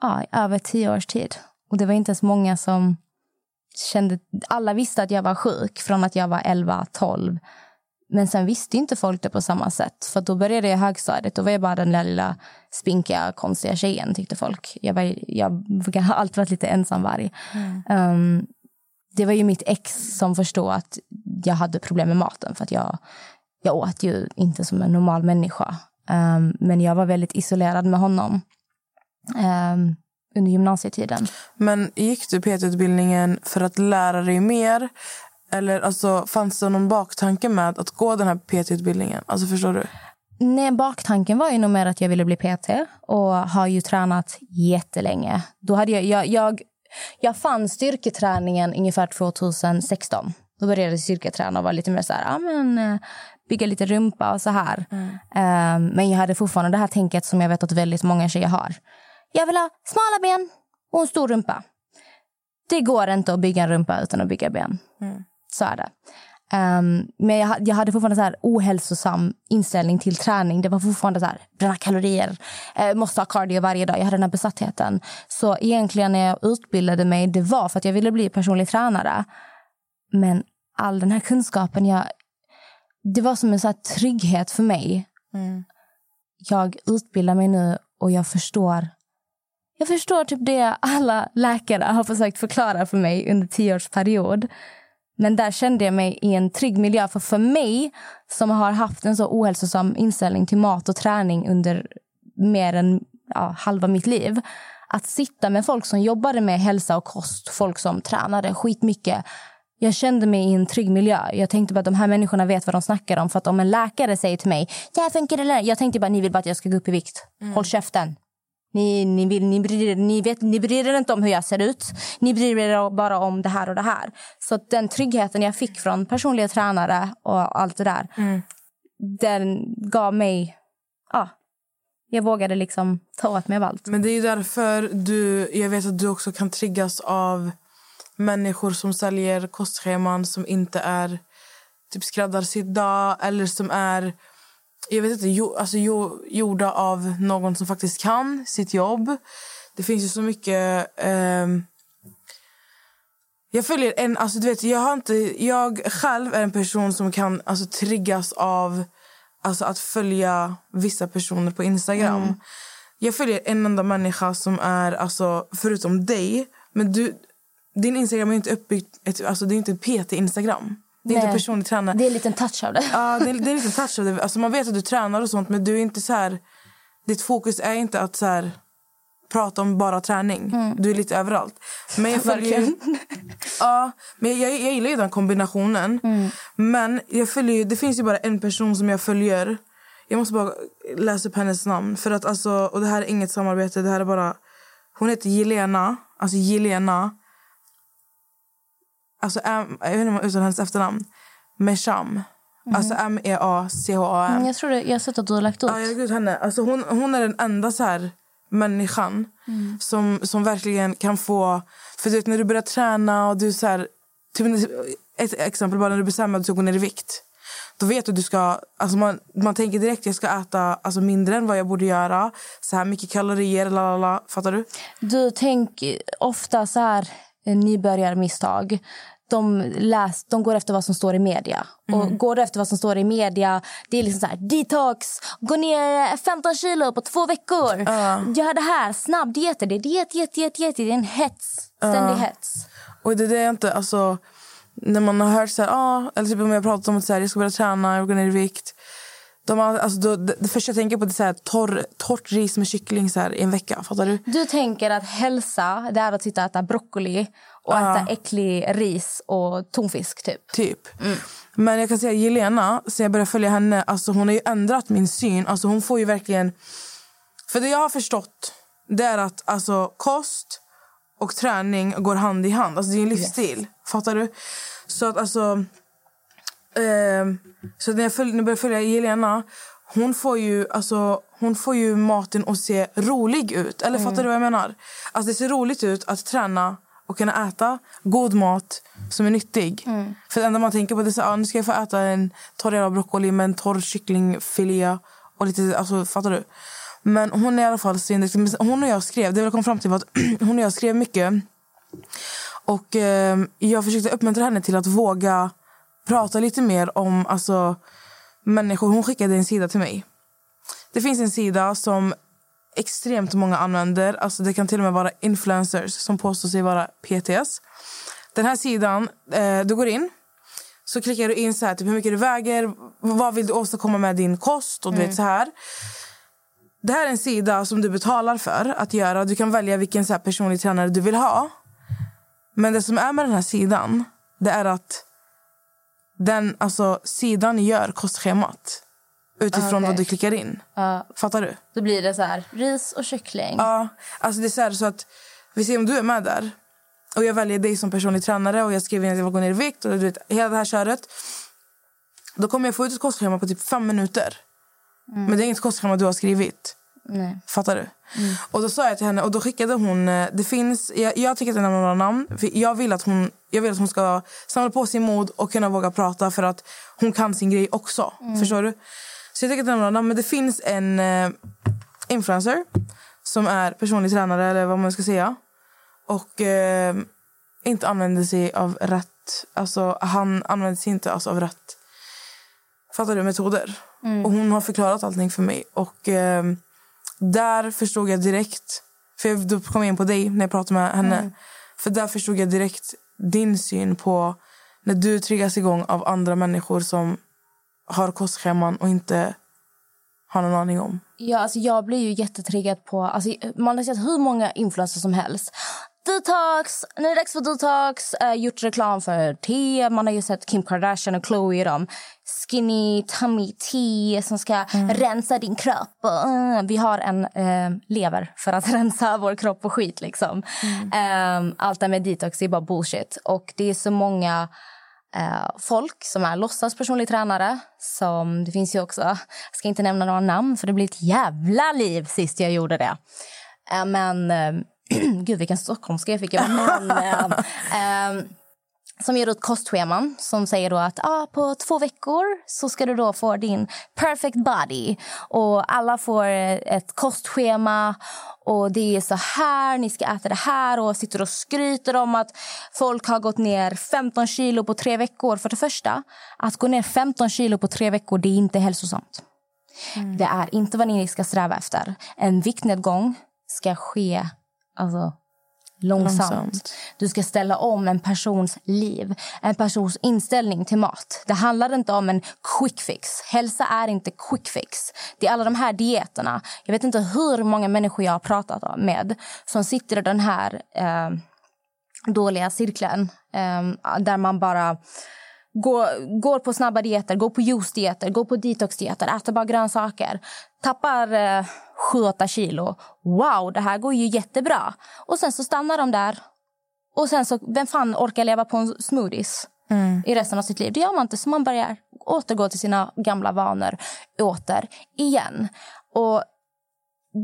ja, över tio års tid. Och det var inte ens många som kände... Alla visste att jag var sjuk från att jag var 11, 12. Men sen visste inte folk det på samma sätt. För då började jag högstadiet. Då var jag bara den lilla spinkiga, konstiga tjejen, tyckte folk. Jag, var, jag har <laughs> alltid varit lite ensamvarg. Mm. Um, det var ju mitt ex som förstod att jag hade problem med maten. För att jag, jag åt ju inte som en normal människa. Um, men jag var väldigt isolerad med honom. Um, under gymnasietiden. Men gick du PT-utbildningen för att lära dig mer? Eller alltså, fanns det någon baktanke med att gå den här PT-utbildningen? Alltså, förstår du? Nej, baktanken var ju nog mer att jag ville bli PT och har ju tränat jättelänge. Då hade jag, jag, jag, jag fann styrketräningen ungefär 2016. Då började jag styrketräna och var lite mer så här, ja, men, eh, bygga lite rumpa och så här. Mm. Um, men jag hade fortfarande det här tänket som jag vet att väldigt många tjejer har. Jag vill ha smala ben och en stor rumpa. Det går inte att bygga en rumpa utan att bygga ben. Mm. Så är det. Um, men jag, jag, hade fortfarande så här ohälsosam inställning till träning. Det var fortfarande så här, bränna kalorier, uh, måste ha cardio varje dag. Jag hade den här besattheten. Så egentligen när jag utbildade mig, det var för att jag ville bli personlig tränare. Men all den här kunskapen, jag, det var som en så trygghet för mig. Mm. Jag utbildar mig nu och jag förstår jag förstår typ det alla läkare har försökt förklara för mig under tio års period. Men där kände jag mig i en trygg miljö. För för mig som har haft en så ohälsosam inställning till mat och träning under mer än ja, halva mitt liv. Att sitta med folk som jobbade med hälsa och kost, folk som tränade skitmycket. Jag kände mig i en trygg miljö. Jag tänkte bara att de här människorna vet vad de snackar om. För att om en läkare säger till mig, ja funkar det? Jag tänkte bara, ni vill bara att jag ska gå upp i vikt. Mm. Håll käften. Ni, ni, vill, ni, bryr, ni, vet, ni bryr er inte om hur jag ser ut. Ni bryr er bara om det här och det här. Så den tryggheten jag fick från personliga tränare och allt det där mm. den gav mig... Ja, jag vågade liksom ta åt mig av allt. Men det är därför du... Jag vet att du också kan triggas av människor som säljer kostscheman som inte är typ skräddarsydda eller som är jag vet inte, jo, alltså, jo, gjorda av någon som faktiskt kan sitt jobb. Det finns ju så mycket... Eh, jag följer en... Alltså, du vet, jag, har inte, jag själv är en person som kan alltså, triggas av alltså, att följa vissa personer på Instagram. Mm. Jag följer en enda människa som är, alltså, förutom dig... Men du, din Instagram är inte uppbyggt... Ett, alltså, det är inte ett PT-Instagram. Det är Nej. inte personlig tränare. Det är en liten touch av det. Ja, det är, det är en liten touch av det. Alltså, man vet att du tränar och sånt, men du är inte så här... Ditt fokus är inte att så här, prata om bara träning. Mm. Du är lite överallt. Men jag följer <laughs> ja, men jag, jag gillar ju den kombinationen. Mm. Men jag följer det finns ju bara en person som jag följer. Jag måste bara läsa upp hennes namn. För att alltså, och det här är inget samarbete, det här är bara Hon heter Jelena. Alltså Jelena. Alltså M, jag vet inte om jag uttalar hennes efternamn. Mesham. Alltså M-E-A-C-H-A-M. Mm, Jag tror det, jag har sett att du har lagt ut. Ja, jag har ut henne. Alltså hon, hon är den enda så här människan som, som verkligen kan få... För du vet, när du börjar träna och du så här... Typ, ett exempel bara när du bestämmer att du ska gå ner i vikt. Då vet du att du ska... Alltså man, man tänker direkt att jag ska äta alltså mindre än vad jag borde göra. Så här mycket kalorier, la la la. Fattar du? Du tänker ofta så här eh, nybörjarmisstag. De, läs, de går efter vad som står i media. Och går du efter vad som står i media, det är liksom så här detox, gå ner 15 kilo på två veckor. Gör det här, snabb dieter. Det är diet, diet, diet, diet. Det är en hets. Ständig hets. Och det är det jag inte... Alltså, när man har hört så här, ah, eller typ om jag pratat om att så här, jag ska börja träna, jag går ner i vikt. De har, alltså, då, det, det första jag tänker på det är så här, torr, torrt ris med kyckling så här, i en vecka. Fattar du? Du tänker att hälsa det är att sitta och äta broccoli och äta äcklig ris och tonfisk typ. Typ. Men jag kan säga Jelena, sen jag började följa henne, alltså hon har ju ändrat min syn. Alltså hon får ju verkligen... För det jag har förstått, det är att alltså, kost och träning går hand i hand. Alltså det är en livsstil. Fattar du? Så att alltså... ehm, så när jag, följ, när jag började följa Jelena, hon får ju alltså hon får ju maten att se rolig ut. Eller fattar du vad jag menar? Alltså det ser roligt ut att träna och kunna äta god mat som är nyttig. För det enda man tänker på det är så, ah, nu ska jag få äta en torr jävla broccoli med en torr kycklingfilé och lite, alltså fattar du? Men hon är i alla fall svinduktig. Hon och jag skrev, det jag kom fram till var att <clears throat> hon och jag skrev mycket. Och eh, jag försökte uppmuntra henne till att våga prata lite mer om alltså, människor. Hon skickade en sida till mig. Det finns en sida som extremt många använder. Alltså det kan till och med vara influencers som påstår sig vara PTS. Den här sidan, eh, du går in så klickar du in så här, typ hur mycket du väger, vad vill du åstadkomma med din kost och du vet så här. Det här är en sida som du betalar för att göra. Du kan välja vilken så här personlig tränare du vill ha. Men det som är med den här sidan, det är att den, alltså, sidan gör kostschemat utifrån Okej. vad du klickar in. Fattar du? Då blir det så här ris och kyckling. Ja, alltså det är så, här, så att vi ser om du är med där och jag väljer dig som personlig tränare och jag skriver in att jag vill gå ner i vikt och du vet, hela det här köret. Då kommer jag få ut ett kostschema på typ fem minuter. Men det är inget kostschema du har skrivit. Nej. Fattar du? Och då sa jag till henne och då skickade hon, eh, det finns, jag, jag tycker att jag nämner några namn. För jag vill att hon, jag vill att hon ska samla på sin mod och kunna våga prata för att hon kan sin grej också. Förstår du? Så jag tycker att jag nämner några namn. Men det finns en eh, influencer som är personlig tränare eller vad man ska säga. Och eh, inte använder sig av rätt, alltså han använder sig inte alltså, av rätt fattar du, metoder. Och hon har förklarat allting för mig. Och eh, där förstod jag direkt, för jag, då kom jag in på dig när jag pratade med henne. För där förstod jag direkt din syn på när du triggas igång av andra människor som har kostscheman och inte har någon aning om. Ja, alltså jag blir ju jättetriggad på... Alltså, man har sett hur många influencers som helst. Detox! Nu är det dags för detox. Uh, gjort reklam för te. Man har ju sett Kim Kardashian och Khloe dem. Skinny tummy tea som ska rensa din kropp. Uh, vi har en uh, lever för att <laughs> rensa vår kropp och skit. Liksom. Um, allt det med detox är bara bullshit. Och det är så många folk som är låtsas personlig tränare. Som, det finns ju också, jag ska inte nämna några namn för det blir ett jävla liv sist jag gjorde det. Eh, men, eh, <clears throat> gud vilken stockholmska jag fick. Men, eh, eh, som ger ut kostscheman som säger då att ah, på två veckor så ska du då få din perfect body. Och alla får ett kostschema och det är så här, ni ska äta det här och sitter och skryter om att folk har gått ner 15 kilo på tre veckor. För det första, att gå ner 15 kilo på tre veckor det är inte hälsosamt. Det är inte vad ni ska sträva efter. En viktnedgång ska ske alltså, långsamt. Långsamt. Du ska ställa om en persons liv, en persons inställning till mat. Det handlar inte om en quick fix. Hälsa är inte quick fix. Det är alla de här dieterna. Jag vet inte hur många människor jag har pratat med som sitter i den här eh, dåliga cirkeln eh, där man bara går, går på snabba dieter, går på juice-dieter, går på detox-dieter, äter bara grönsaker. Tappar eh, 7-8 kilo. Wow, det här går ju jättebra. Och sen så stannar de där. Och sen så, vem fan orkar leva på en smoothies i resten av sitt liv? Det gör man inte. Så man börjar återgå till sina gamla vanor åter igen. Och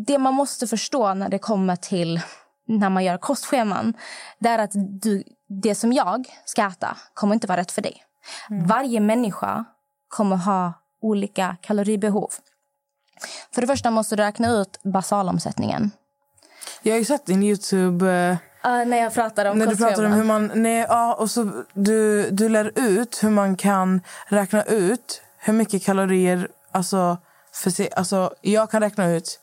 det man måste förstå när det kommer till när man gör kostscheman det är att du, det som jag ska äta kommer inte vara rätt för dig. Varje människa kommer ha olika kaloribehov. För det första måste du räkna ut basalomsättningen. Jag har ju sett din Youtube... eh, när jag pratar om när du pratar om hur man... Nej, ja, och så du, du lär ut hur man kan räkna ut hur mycket kalorier... Alltså, för se, alltså, jag kan räkna ut...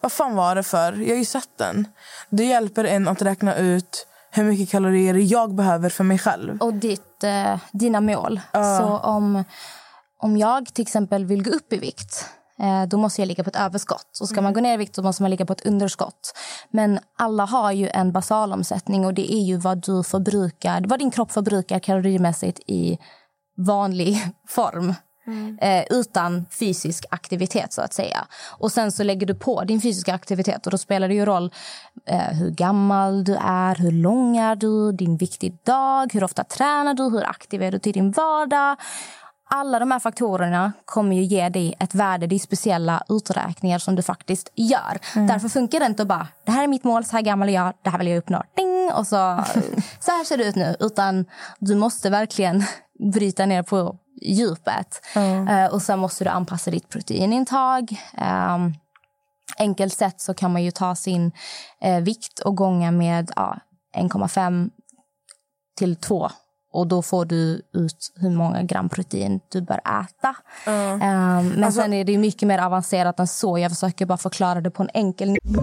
Vad fan var det för? Jag har ju sett den. Det hjälper en att räkna ut hur mycket kalorier jag behöver för mig själv. och ditt, eh, dina mål. Så om, om jag till exempel vill gå upp i vikt eh, då måste jag ligga på ett överskott. Och ska man gå ner i vikt så måste man ligga på ett underskott. Men alla har ju en basalomsättning och det är ju vad du förbrukar, vad din kropp förbrukar kalorimässigt i vanlig <laughs> form. Eh, utan fysisk aktivitet så att säga. Och sen så lägger du på din fysiska aktivitet och då spelar det ju roll eh, hur gammal du är, hur lång är du, din vikt idag, hur ofta tränar du, hur aktiv är du till din vardag. Alla de här faktorerna kommer ju ge dig ett värde. Det är speciella uträkningar som du faktiskt gör. Därför funkar det inte att bara, det här är mitt mål, så här gammal är jag, det här vill jag uppnå. Ding! Och så, <laughs> så här ser det ut nu. Utan du måste verkligen bryta ner på djupet. Eh, och sen måste du anpassa ditt proteinintag. Um, enkelt sett så kan man ju ta sin eh, vikt och gånga med ja, 1,5 till 2 och då får du ut hur många gram protein du bör äta. Ehm, men Alltså- sen är det mycket mer avancerat än så. Jag försöker bara förklara det på en enkel nivå.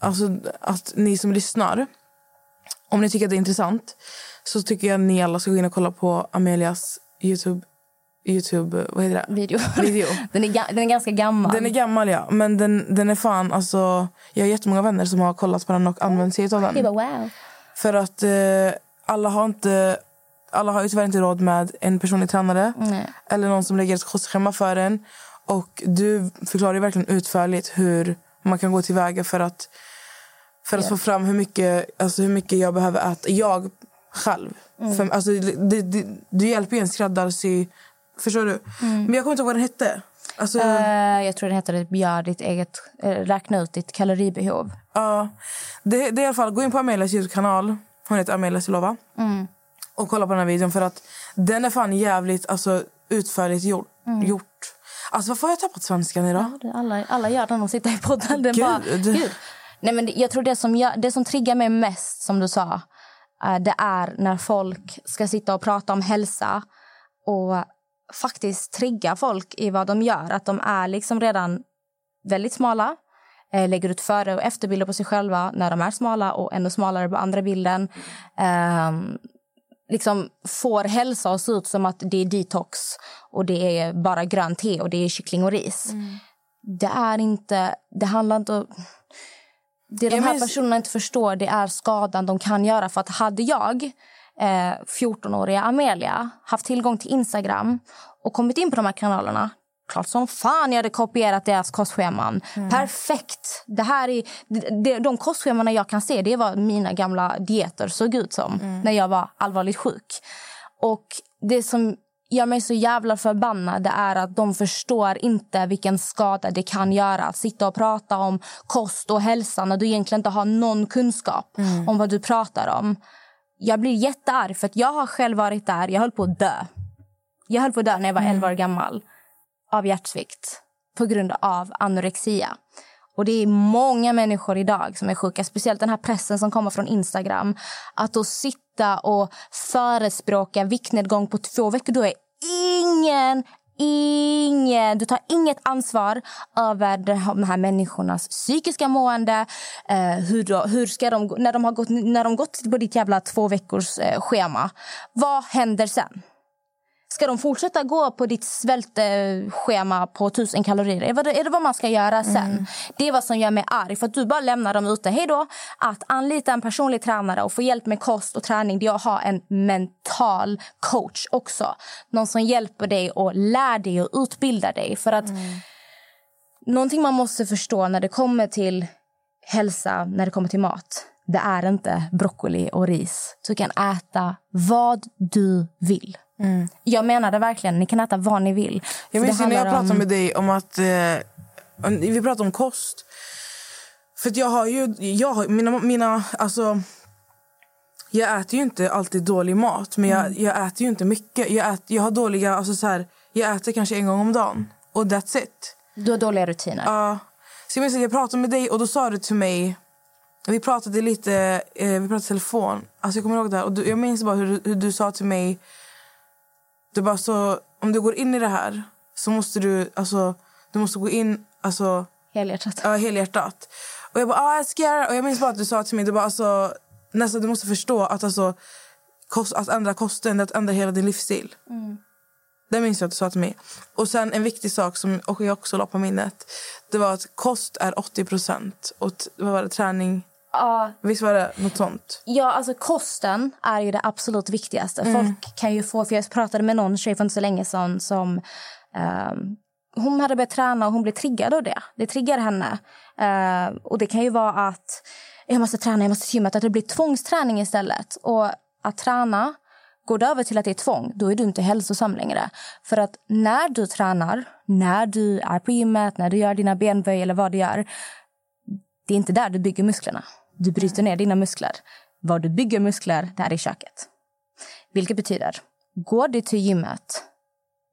alltså, att ni som lyssnar, om ni tycker att det är intressant så tycker jag att ni alla ska gå in och kolla på Amelias Youtube, YouTube vad heter det? video. Video. <laughs> den, är, den är ganska gammal. Den är gammal, ja. Men den, den är fan... Alltså, jag har jättemånga vänner som har kollat på den och använt sig av den. bara wow. För att eh, alla har inte... Alla har ju tyvärr inte råd med en personlig tränare Nej. eller någon som lägger ett kostschema för en. Och du förklarar ju verkligen utförligt hur man kan gå tillväga för att, för att få fram hur mycket, alltså hur mycket jag behöver äta. Jag själv. För, alltså, det, det, du hjälper ju en skräddarsy. Förstår du? Men jag kommer inte ihåg vad den hette. Alltså, Eh, jag tror den heter Gör ditt eget, eh, räkna ut ditt kaloribehov. Ja, det, det är i alla fall, gå in på Amelias Youtube-kanal. Hon heter Amelia Silova. Och kolla på den här videon för att den är fan jävligt alltså, utförligt gjort. gjort. Alltså varför har jag tappat svenskan idag? Ja, alla, alla gör när de sitter i podden. Den Gud. bara, Gud. Nej, men jag tror det som, gör, det som triggar mig mest, som du sa, eh, det är när folk ska sitta och prata om hälsa och faktiskt trigga folk i vad de gör. Att de är liksom redan väldigt smala, eh, lägger ut före och efterbilder på sig själva när de är smala och ännu smalare på andra bilden. Ehm, liksom får hälsa att se ut som att det är detox och det är bara grönt te och det är kyckling och ris. Det är inte... Det handlar inte... om- Det de här personerna inte förstår det är skadan de kan göra. För att hade jag, eh, 14-åriga Amelia, haft tillgång till Instagram och kommit in på de här kanalerna Klart som fan jag hade kopierat deras kostscheman. Perfekt! Det här är, de, de, kostscheman jag kan se det vad mina gamla dieter såg ut som när jag var allvarligt sjuk. Och det som gör mig så jävla förbannad det är att de förstår inte vilken skada det kan göra att sitta och prata om kost och hälsa när du egentligen inte har någon kunskap om vad du pratar om. Jag blir jättearg för att jag har själv varit där. Jag höll på att dö. Jag höll på att dö när jag var 11 år gammal av hjärtsvikt på grund av anorexia. Och det är många människor idag som är sjuka, speciellt den här pressen som kommer från Instagram. Att då sitta och förespråka viktnedgång på två veckor, då är ingen ingen, du tar inget ansvar över de här människornas psykiska mående. Eh, hur, då, hur ska de, när de har gått, när de gått på ditt jävla två veckors eh, schema, vad händer sen? Ska de fortsätta gå på ditt svältschema på 1000 kalorier? Är det, är det vad man ska göra sen? Mm. Det är vad som gör mig arg. För att du bara lämnar dem ute. Hej då! Att anlita en personlig tränare och få hjälp med kost och träning det är att ha en mental coach också. Någon som hjälper dig och lär dig och utbildar dig. För att Någonting man måste förstå när det kommer till hälsa, när det kommer till mat det är inte broccoli och ris. Du kan äta vad du vill. Jag menar det verkligen. Ni kan äta vad ni vill. Jag minns när jag handlar om- pratade med dig om att... Eh, vi pratade om kost. För jag har ju... Jag har, mina, mina, alltså, jag äter ju inte alltid dålig mat, men jag, jag äter ju inte mycket. Jag, äter, jag har dåliga... Alltså så här, jag äter kanske en gång om dagen. Och that's it. Du har dåliga rutiner. Ja. Så jag minns att jag pratade med dig och då sa du till mig... Vi pratade lite eh, vi pratade telefon. Alltså jag kommer ihåg det här. Och du, jag minns bara hur, hur du sa till mig... Du bara så, om du går in i det här så måste du, alltså, du måste gå in alltså, Helhjärtat. ja, helhjärtat. Och jag bara, ah, jag ska göra det." Och jag minns bara att du sa till mig, du bara, alltså, nästan, du måste förstå att alltså, kost, att ändra kosten, är att ändra hela din livsstil. Det minns jag att du sa till mig. Och sen en viktig sak som och jag också la på minnet. Det var att kost är 80 procent och vad var det, träning. Ja, Visst var det något sånt? Ja, alltså kosten är ju det absolut viktigaste. Mm. Folk kan ju få, för jag pratade med någon tjej för inte så länge sedan som ehm, hon hade börjat träna och hon blev triggad av det. Det triggar henne. Eh, och det kan ju vara att jag måste träna, jag måste gymma, att det blir tvångsträning istället. Och att träna, går det över till att det är tvång, då är du inte hälsosam längre. För att när du tränar, när du är på gymmet, när du gör dina benböj eller vad du gör, det är inte där du bygger musklerna. Du bryter ner dina muskler. Var du bygger muskler, det är i köket. Vilket betyder, går du till gymmet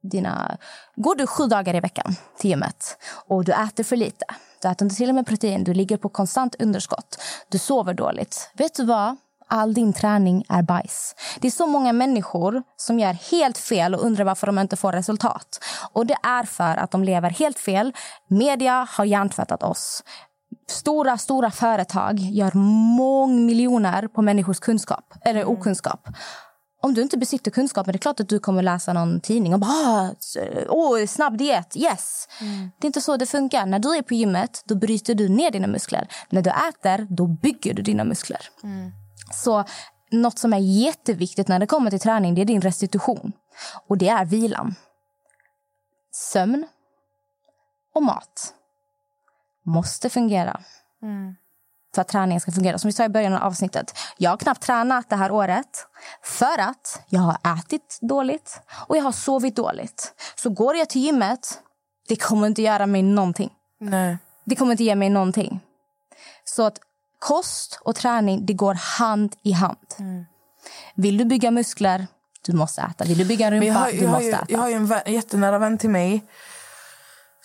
dina, går du sju dagar i veckan till gymmet och du äter för lite, du äter inte till och med protein, du ligger på konstant underskott, du sover dåligt. Vet du vad? All din träning är bajs. Det är så många människor som gör helt fel och undrar varför de inte får resultat. Och det är för att de lever helt fel. Media har hjärntvättat oss. Stora, stora företag gör mångmiljoner på människors kunskap, eller okunskap. Om du inte besitter kunskapen, det är klart att du kommer läsa någon tidning och bara "Ah, åh, snabb diet, yes. Det är inte så det funkar. När du är på gymmet, då bryter du ner dina muskler. När du äter, då bygger du dina muskler. Så något som är jätteviktigt när det kommer till träning, det är din restitution. Och det är vilan. Sömn och mat måste fungera för att träningen ska fungera. Som vi sa i början av avsnittet. Jag har knappt tränat det här året för att jag har ätit dåligt och jag har sovit dåligt. Så går jag till gymmet, det kommer inte göra mig någonting. Nej. Det kommer inte ge mig någonting. Så att kost och träning, det går hand i hand. Vill du bygga muskler, du måste äta. Vill du bygga en rumpa, har, du måste ju, äta. jag har ju en, vän, en jättenära vän till mig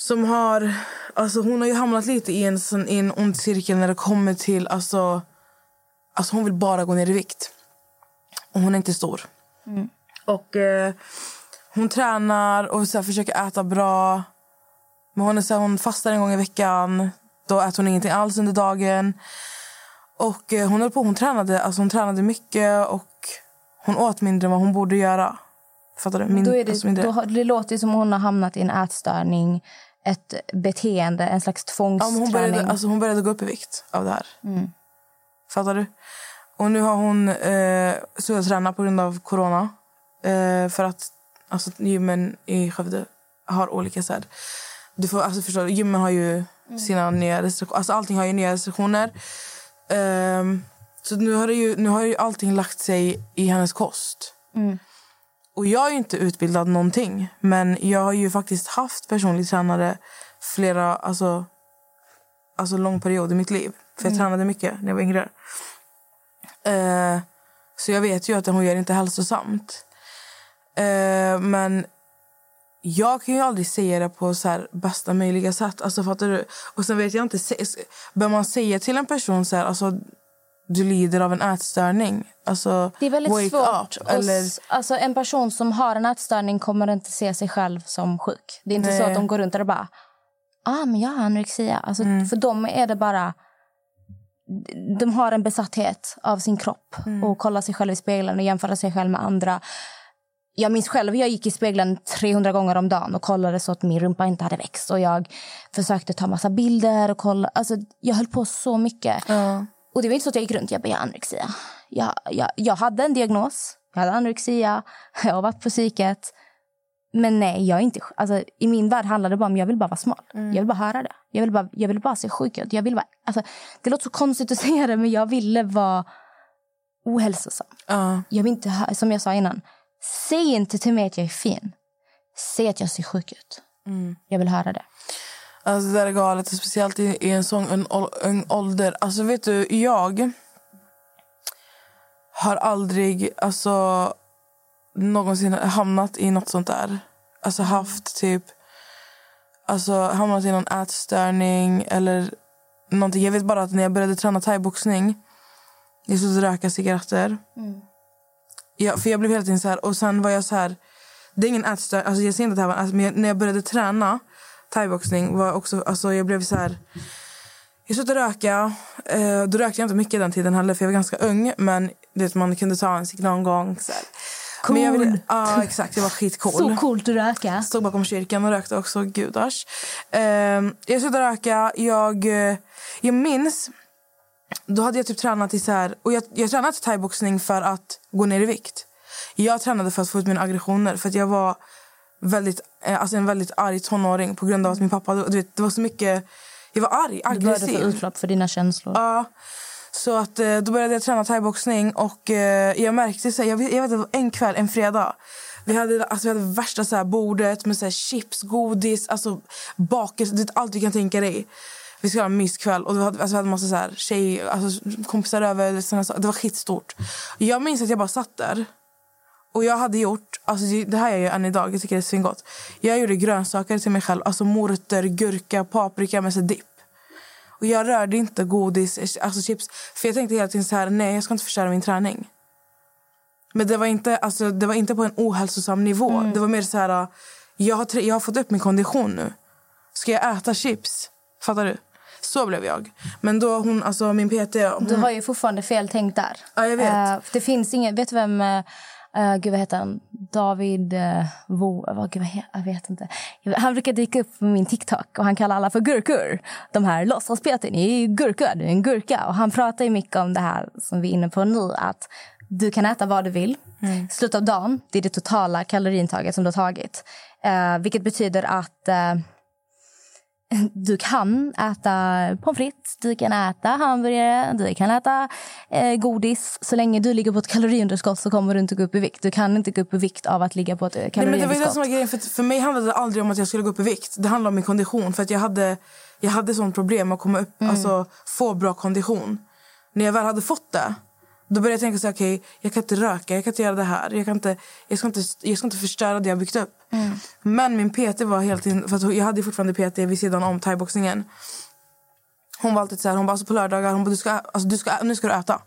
som har... Alltså hon har ju hamnat lite i en, sån, i en ond cirkel när det kommer till... Alltså, alltså hon vill bara gå ner i vikt. Och hon är inte stor. Och eh, Hon tränar och så här, försöker äta bra. Men hon, är så här, hon fastar en gång i veckan. Då äter hon ingenting alls under dagen. Och eh, hon höll på, hon tränade, alltså hon tränade mycket och hon åt mindre än vad hon borde göra. Fattar du? Min, Då är det, alltså mindre. då, det låter som hon har hamnat i en ätstörning, ett beteende, en slags Ja, tvångsträning. hon, började, alltså hon började gå upp i vikt av det här. Fattar du? Och nu har hon eh, slutat träna på grund av corona. Eh, för att alltså, gymmen i Skövde har olika... Så här, du får, alltså, förstår, gymmen har ju sina nya restriktioner. Alltså, allting har ju nya restriktioner. Ehm, så nu har, det ju, nu har ju allting lagt sig i hennes kost. Och jag är inte utbildad någonting. Men jag har ju faktiskt haft personlig tränare flera, alltså, alltså lång period i mitt liv. För jag tränade mycket när jag var yngre. Eh, så jag vet ju att hon gör inte hälsosamt. Eh, men jag kan ju aldrig säga det på så här bästa möjliga sätt. Alltså, fattar du? Och sen vet jag inte, bör man säga till en person så här, alltså, du lider av en ätstörning? Alltså, Det är väldigt svårt. Up, eller, Alltså, en person som har en ätstörning kommer inte se sig själv som sjuk. Det är inte så Nej. att de går runt och bara ah, men jag har anorexia. Alltså, Mm. För dem är det bara... De har en besatthet av sin kropp Mm. och kollar sig själv i spegeln och jämför sig själv med andra. Jag minns själv jag gick i spegeln 300 gånger om dagen och kollade så att min rumpa inte hade växt. Och Jag försökte ta massa bilder. och kolla. Alltså, Jag höll på så mycket. Och det var inte så att jag gick runt jag bara, jag har anorexia. Jag, jag, jag hade en diagnos. Jag hade anorexia. <laughs> Jag har varit på psyket. Men nej, jag är inte... Alltså, I min värld handlar det bara om jag vill bara vara smal. Jag vill bara höra det. Jag vill bara, jag vill bara se sjuk ut. Jag vill bara, alltså, det låter så konstigt att <laughs> säga det, men jag ville vara ohälsosam. Ja. Jag vill inte, som jag sa innan, säg inte till mig att jag är fin. Säg att jag ser sjuk ut. Jag vill höra det. Alltså det där är galet, speciellt i, i en sån ung, ung ålder. Alltså vet du, jag har aldrig alltså, någonsin hamnat i något sånt där. Alltså haft typ, alltså hamnat i någon ätstörning eller någonting. Jag vet bara att när jag började träna thaiboxning, jag slutade röka cigaretter. Ja, för jag blev hela tiden så här, och sen var jag så här, det är ingen ätstörning, alltså jag ser inte det här men när jag började träna thaiboxning var också, alltså jag blev så här, jag slutade röka, eh, då rökte jag inte mycket den tiden heller för jag var ganska ung, men du vet, man kunde ta en cigg någon gång. Så här. Men jag ville, ja exakt, jag var skitcool. Så coolt att röka. Stod bakom kyrkan och rökte också, gudars. Eh, jag slutade röka, jag, eh, jag minns, då hade jag typ tränat i så här, och jag, jag tränade thaiboxning för att gå ner i vikt. Jag tränade för att få ut mina aggressioner, för att jag var väldigt, eh, alltså en väldigt arg tonåring på grund av att min pappa, du vet, det var så mycket, jag var arg, Du började få aggressiv. utlopp för dina känslor. Ja. Så att, eh, då började jag träna thaiboxning och eh, jag märkte, så här, jag, vet- jag vet att det var en kväll, en fredag. Vi hade, alltså, vi hade värsta så här, bordet med så här, chips, godis, alltså, bakelse, det är allt du kan tänka dig. Vi skulle ha en myskväll och vi hade, alltså, vi hade massa så här, tjej, alltså, kompisar över. Såna, det var skitstort. Jag minns att jag bara satt där. Och jag hade gjort, alltså det- här gör jag än idag, jag tycker det är svingott. Jag gjorde grönsaker till mig själv, alltså morötter, gurka, paprika med så dipp. Och jag rörde inte godis, alltså chips. För jag tänkte hela tiden så här, nej jag ska inte förstöra min träning. Men det var inte, alltså, det var inte på en ohälsosam nivå. Det var mer så här, jag har, jag har fått upp min kondition nu. Ska jag äta chips? Fattar du? Så blev jag. Men då hon, alltså min PT, hon, Du har ju fortfarande fel tänkt där. Ja, jag vet. Eh, det finns ingen... Vet du vem... Uh, gud, vad heter han? David uh, Wo... Vad, gud, vad jag vet inte. Han brukar dyka upp på min TikTok och han kallar alla för gurkor. De här låtsaspeten, är gurka, du är en gurka. Och han pratar ju mycket om det här som vi är inne på nu. Att du kan äta vad du vill. Mm. Slutet av dagen, det är det totala kaloriintaget som du har tagit. Eh, vilket betyder att... eh, <laughs> du kan äta pommes frites, du kan äta hamburgare, du kan äta eh, godis. Så länge du ligger på ett kaloriunderskott så kommer du inte gå upp i vikt. Du kan inte gå upp i vikt av att ligga på ett eh, Nej, men det var ju det kaloriunderskott. som var grejen. För, för mig handlade det aldrig om att jag skulle gå upp i vikt. Det handlade om min kondition. För att jag hade, jag hade sånt problem att komma upp, alltså, få bra kondition. När jag väl hade fått det, då började jag tänka så här, okej, jag kan inte röka, jag kan inte göra det här. Jag, kan inte, jag, ska, inte, jag ska inte förstöra det jag byggt upp. Men min PT var helt in, för att jag hade fortfarande PT vid sidan om thaiboxningen. Hon var alltid så här, hon bara, alltså på lördagar, hon bara, du ska, alltså, du ska, nu ska du äta.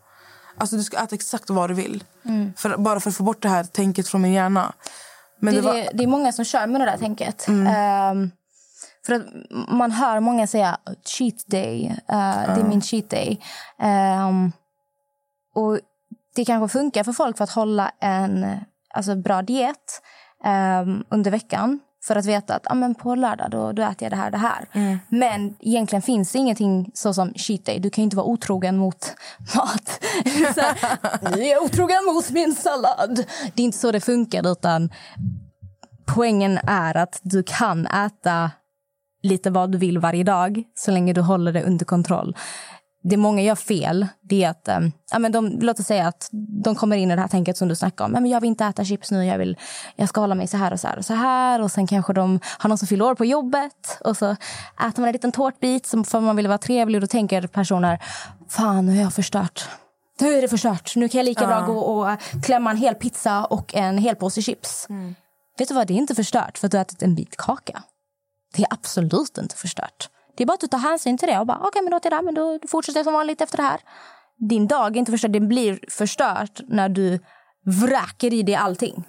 Alltså du ska äta exakt vad du vill. För, bara för att få bort det här tänket från min hjärna. Men Det, det var, är- det är många som kör med det där tänket. Ehm, för att man hör många säga cheat day, eh, det är min cheat day. Ehm, och det kanske funkar för folk för att hålla en alltså, bra diet ehm, under veckan. För att veta att ah, men på lördag då, då äter jag det här det här. Men egentligen finns det ingenting så som cheat day. Du kan inte vara otrogen mot <laughs> mat. så nu är jag otrogen mot min sallad. Det är inte så det funkar utan poängen är att du kan äta lite vad du vill varje dag så länge du håller det under kontroll. Det många gör fel det är att, um, ja, men de, låt oss säga att de kommer in i det här tänket som du snackar om. Ja, men jag vill inte äta chips nu, jag, vill, jag ska hålla mig så här och så här och så här. Och sen kanske de har någon som fyller år på jobbet och så äter man en liten tårtbit som för man vill vara trevlig och då tänker personer, fan nu har jag förstört. Nu är det förstört. Nu kan jag lika bra gå och klämma en hel pizza och en hel påse chips. Vet du vad, det är inte förstört för att du har ätit en bit kaka. Det är absolut inte förstört. Det är bara att du tar hänsyn till det och bara, okej, men då till det, men då fortsätter som vanligt efter det här. Din dag är inte förstörd, den blir förstört när du vräker i dig allting.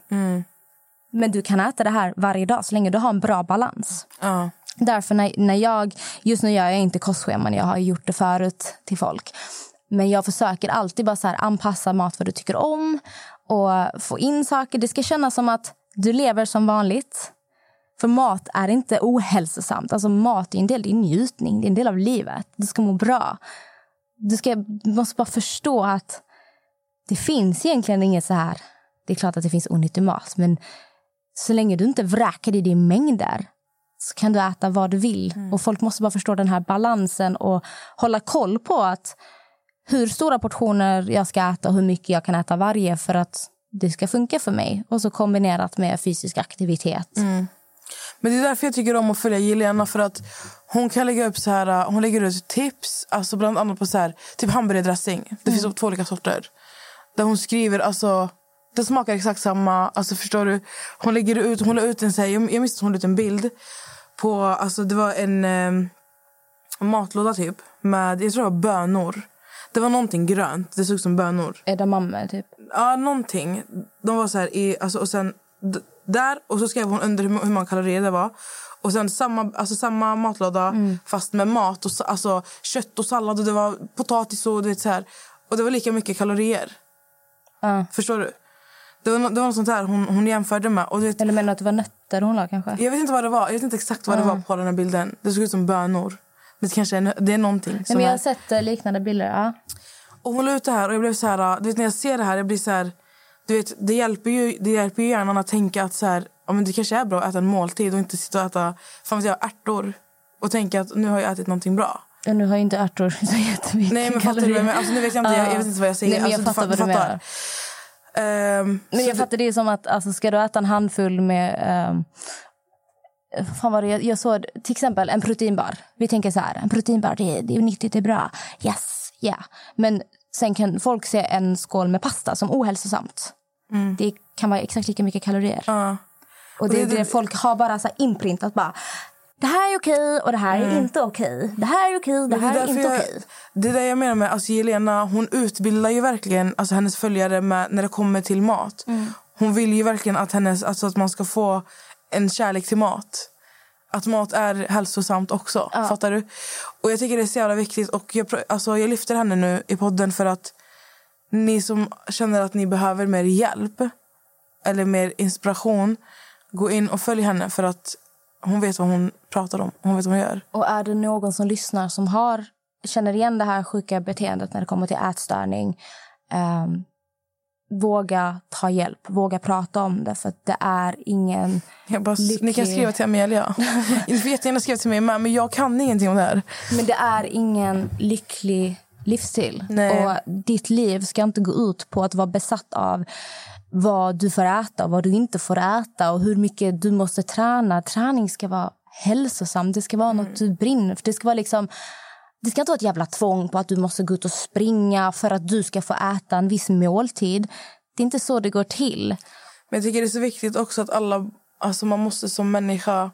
Men du kan äta det här varje dag så länge du har en bra balans. Ja. Därför när, när jag, just nu gör jag inte kostscheman, jag har gjort det förut till folk. Men jag försöker alltid bara så här anpassa mat vad du tycker om och få in saker. Det ska kännas som att du lever som vanligt. För mat är inte ohälsosamt. Alltså mat är en del, det är njutning, det är en del av livet. Du ska må bra. Du, ska, du måste bara förstå att det finns egentligen inget så här... Det är klart att det finns onyttig mat, men så länge du inte vräker i dig mängder så kan du äta vad du vill. Och Folk måste bara förstå den här balansen och hålla koll på att hur stora portioner jag ska äta och hur mycket jag kan äta varje för att det ska funka för mig. Och så kombinerat med fysisk aktivitet. Men det är därför jag tycker om att följa Jelena. För att hon kan lägga upp så här, hon lägger ut tips, alltså bland annat på så här, typ hamburgardressing. Det finns två olika sorter. Där hon skriver, alltså det smakar exakt samma. Alltså förstår du? Hon lägger ut, hon la ut en så här, jag, jag minns att hon la ut en bild på, alltså det var en eh, matlåda typ med, jag tror det var bönor. Det var någonting grönt, det såg ut som bönor. Edamame, typ. Ja, någonting. De var så här i, alltså, och sen där och så skrev hon under hur, många kalorier det var. Och sen samma, alltså, samma matlåda fast med mat och alltså, kött och sallad och det var potatis och du vet så här. Och det var lika mycket kalorier. Ja. Förstår du? Det var, det var något sånt där hon, hon jämförde med. Och vet, Eller menar du att det var nötter hon la kanske? jag vet inte vad det var. Jag vet inte exakt vad det var på den här bilden. Det såg ut som bönor. Men det kanske är, det är någonting. Nej, men jag är- har sett eh, liknande bilder. Ja. Och hon la ut det här och jag blev så här, du vet när jag ser det här, jag blir så här, du vet det hjälper ju, det hjälper ju hjärnan att tänka att så här, ja men det kanske är bra att äta en måltid och inte sitta och äta, fan jag, ärtor och tänka att nu har jag ätit någonting bra. Och nu har ju inte ärtor så jättemycket Nej men fattar du? kalorier. Men, alltså, nu vet jag inte, jag, jag vet inte vad jag säger. Nej, men jag alltså, fattar du, vad du fattar. menar. Ehm, Men jag fattar det är som att alltså, ska du äta en handfull med... ehm, fan var det, jag, jag såg till exempel en proteinbar. Vi tänker så här, en proteinbar det, är- det är nyttigt, det är bra. Yes, yeah. Men sen kan folk se en skål med pasta som ohälsosamt. Det kan vara exakt lika mycket kalorier. ja. Och det är det- det folk har bara så inprintat bara. Det här är okej och det här är inte okej. Det här är okej, det Men här är inte jag, okej. Det är det jag menar med alltså Jelena, hon utbildar ju verkligen alltså hennes följare med, när det kommer till mat. Mm. Hon vill ju verkligen att, hennes, alltså att man ska få en kärlek till mat. Att mat är hälsosamt också. Fattar du? Och jag tycker det är så jävla viktigt. Och jag, alltså jag lyfter henne nu i podden för att ni som känner att ni behöver mer hjälp eller mer inspiration, gå in och följ henne för att hon vet vad hon pratar om. Hon vet vad hon gör. Och är det någon som lyssnar som har, känner igen det här sjuka beteendet när det kommer till ätstörning ehm, våga ta hjälp, våga prata om det. För det är ingen... Jag bara, Ni Lycklig. kan skriva till Amelia. <laughs> Ni får jättegärna skriva till mig men jag kan ingenting om det här. Men det är ingen lycklig livsstil. Nej. Och ditt liv ska inte gå ut på att vara besatt av vad du får äta och vad du inte får äta och hur mycket du måste träna. Träning ska vara hälsosam. Det ska vara något du brinner för. Det ska vara liksom... Det ska inte vara ett jävla tvång på att du måste gå ut och springa för att du ska få äta en viss måltid. Det är inte så det går till. Men jag tycker det är så viktigt också att alla, alltså man måste som människa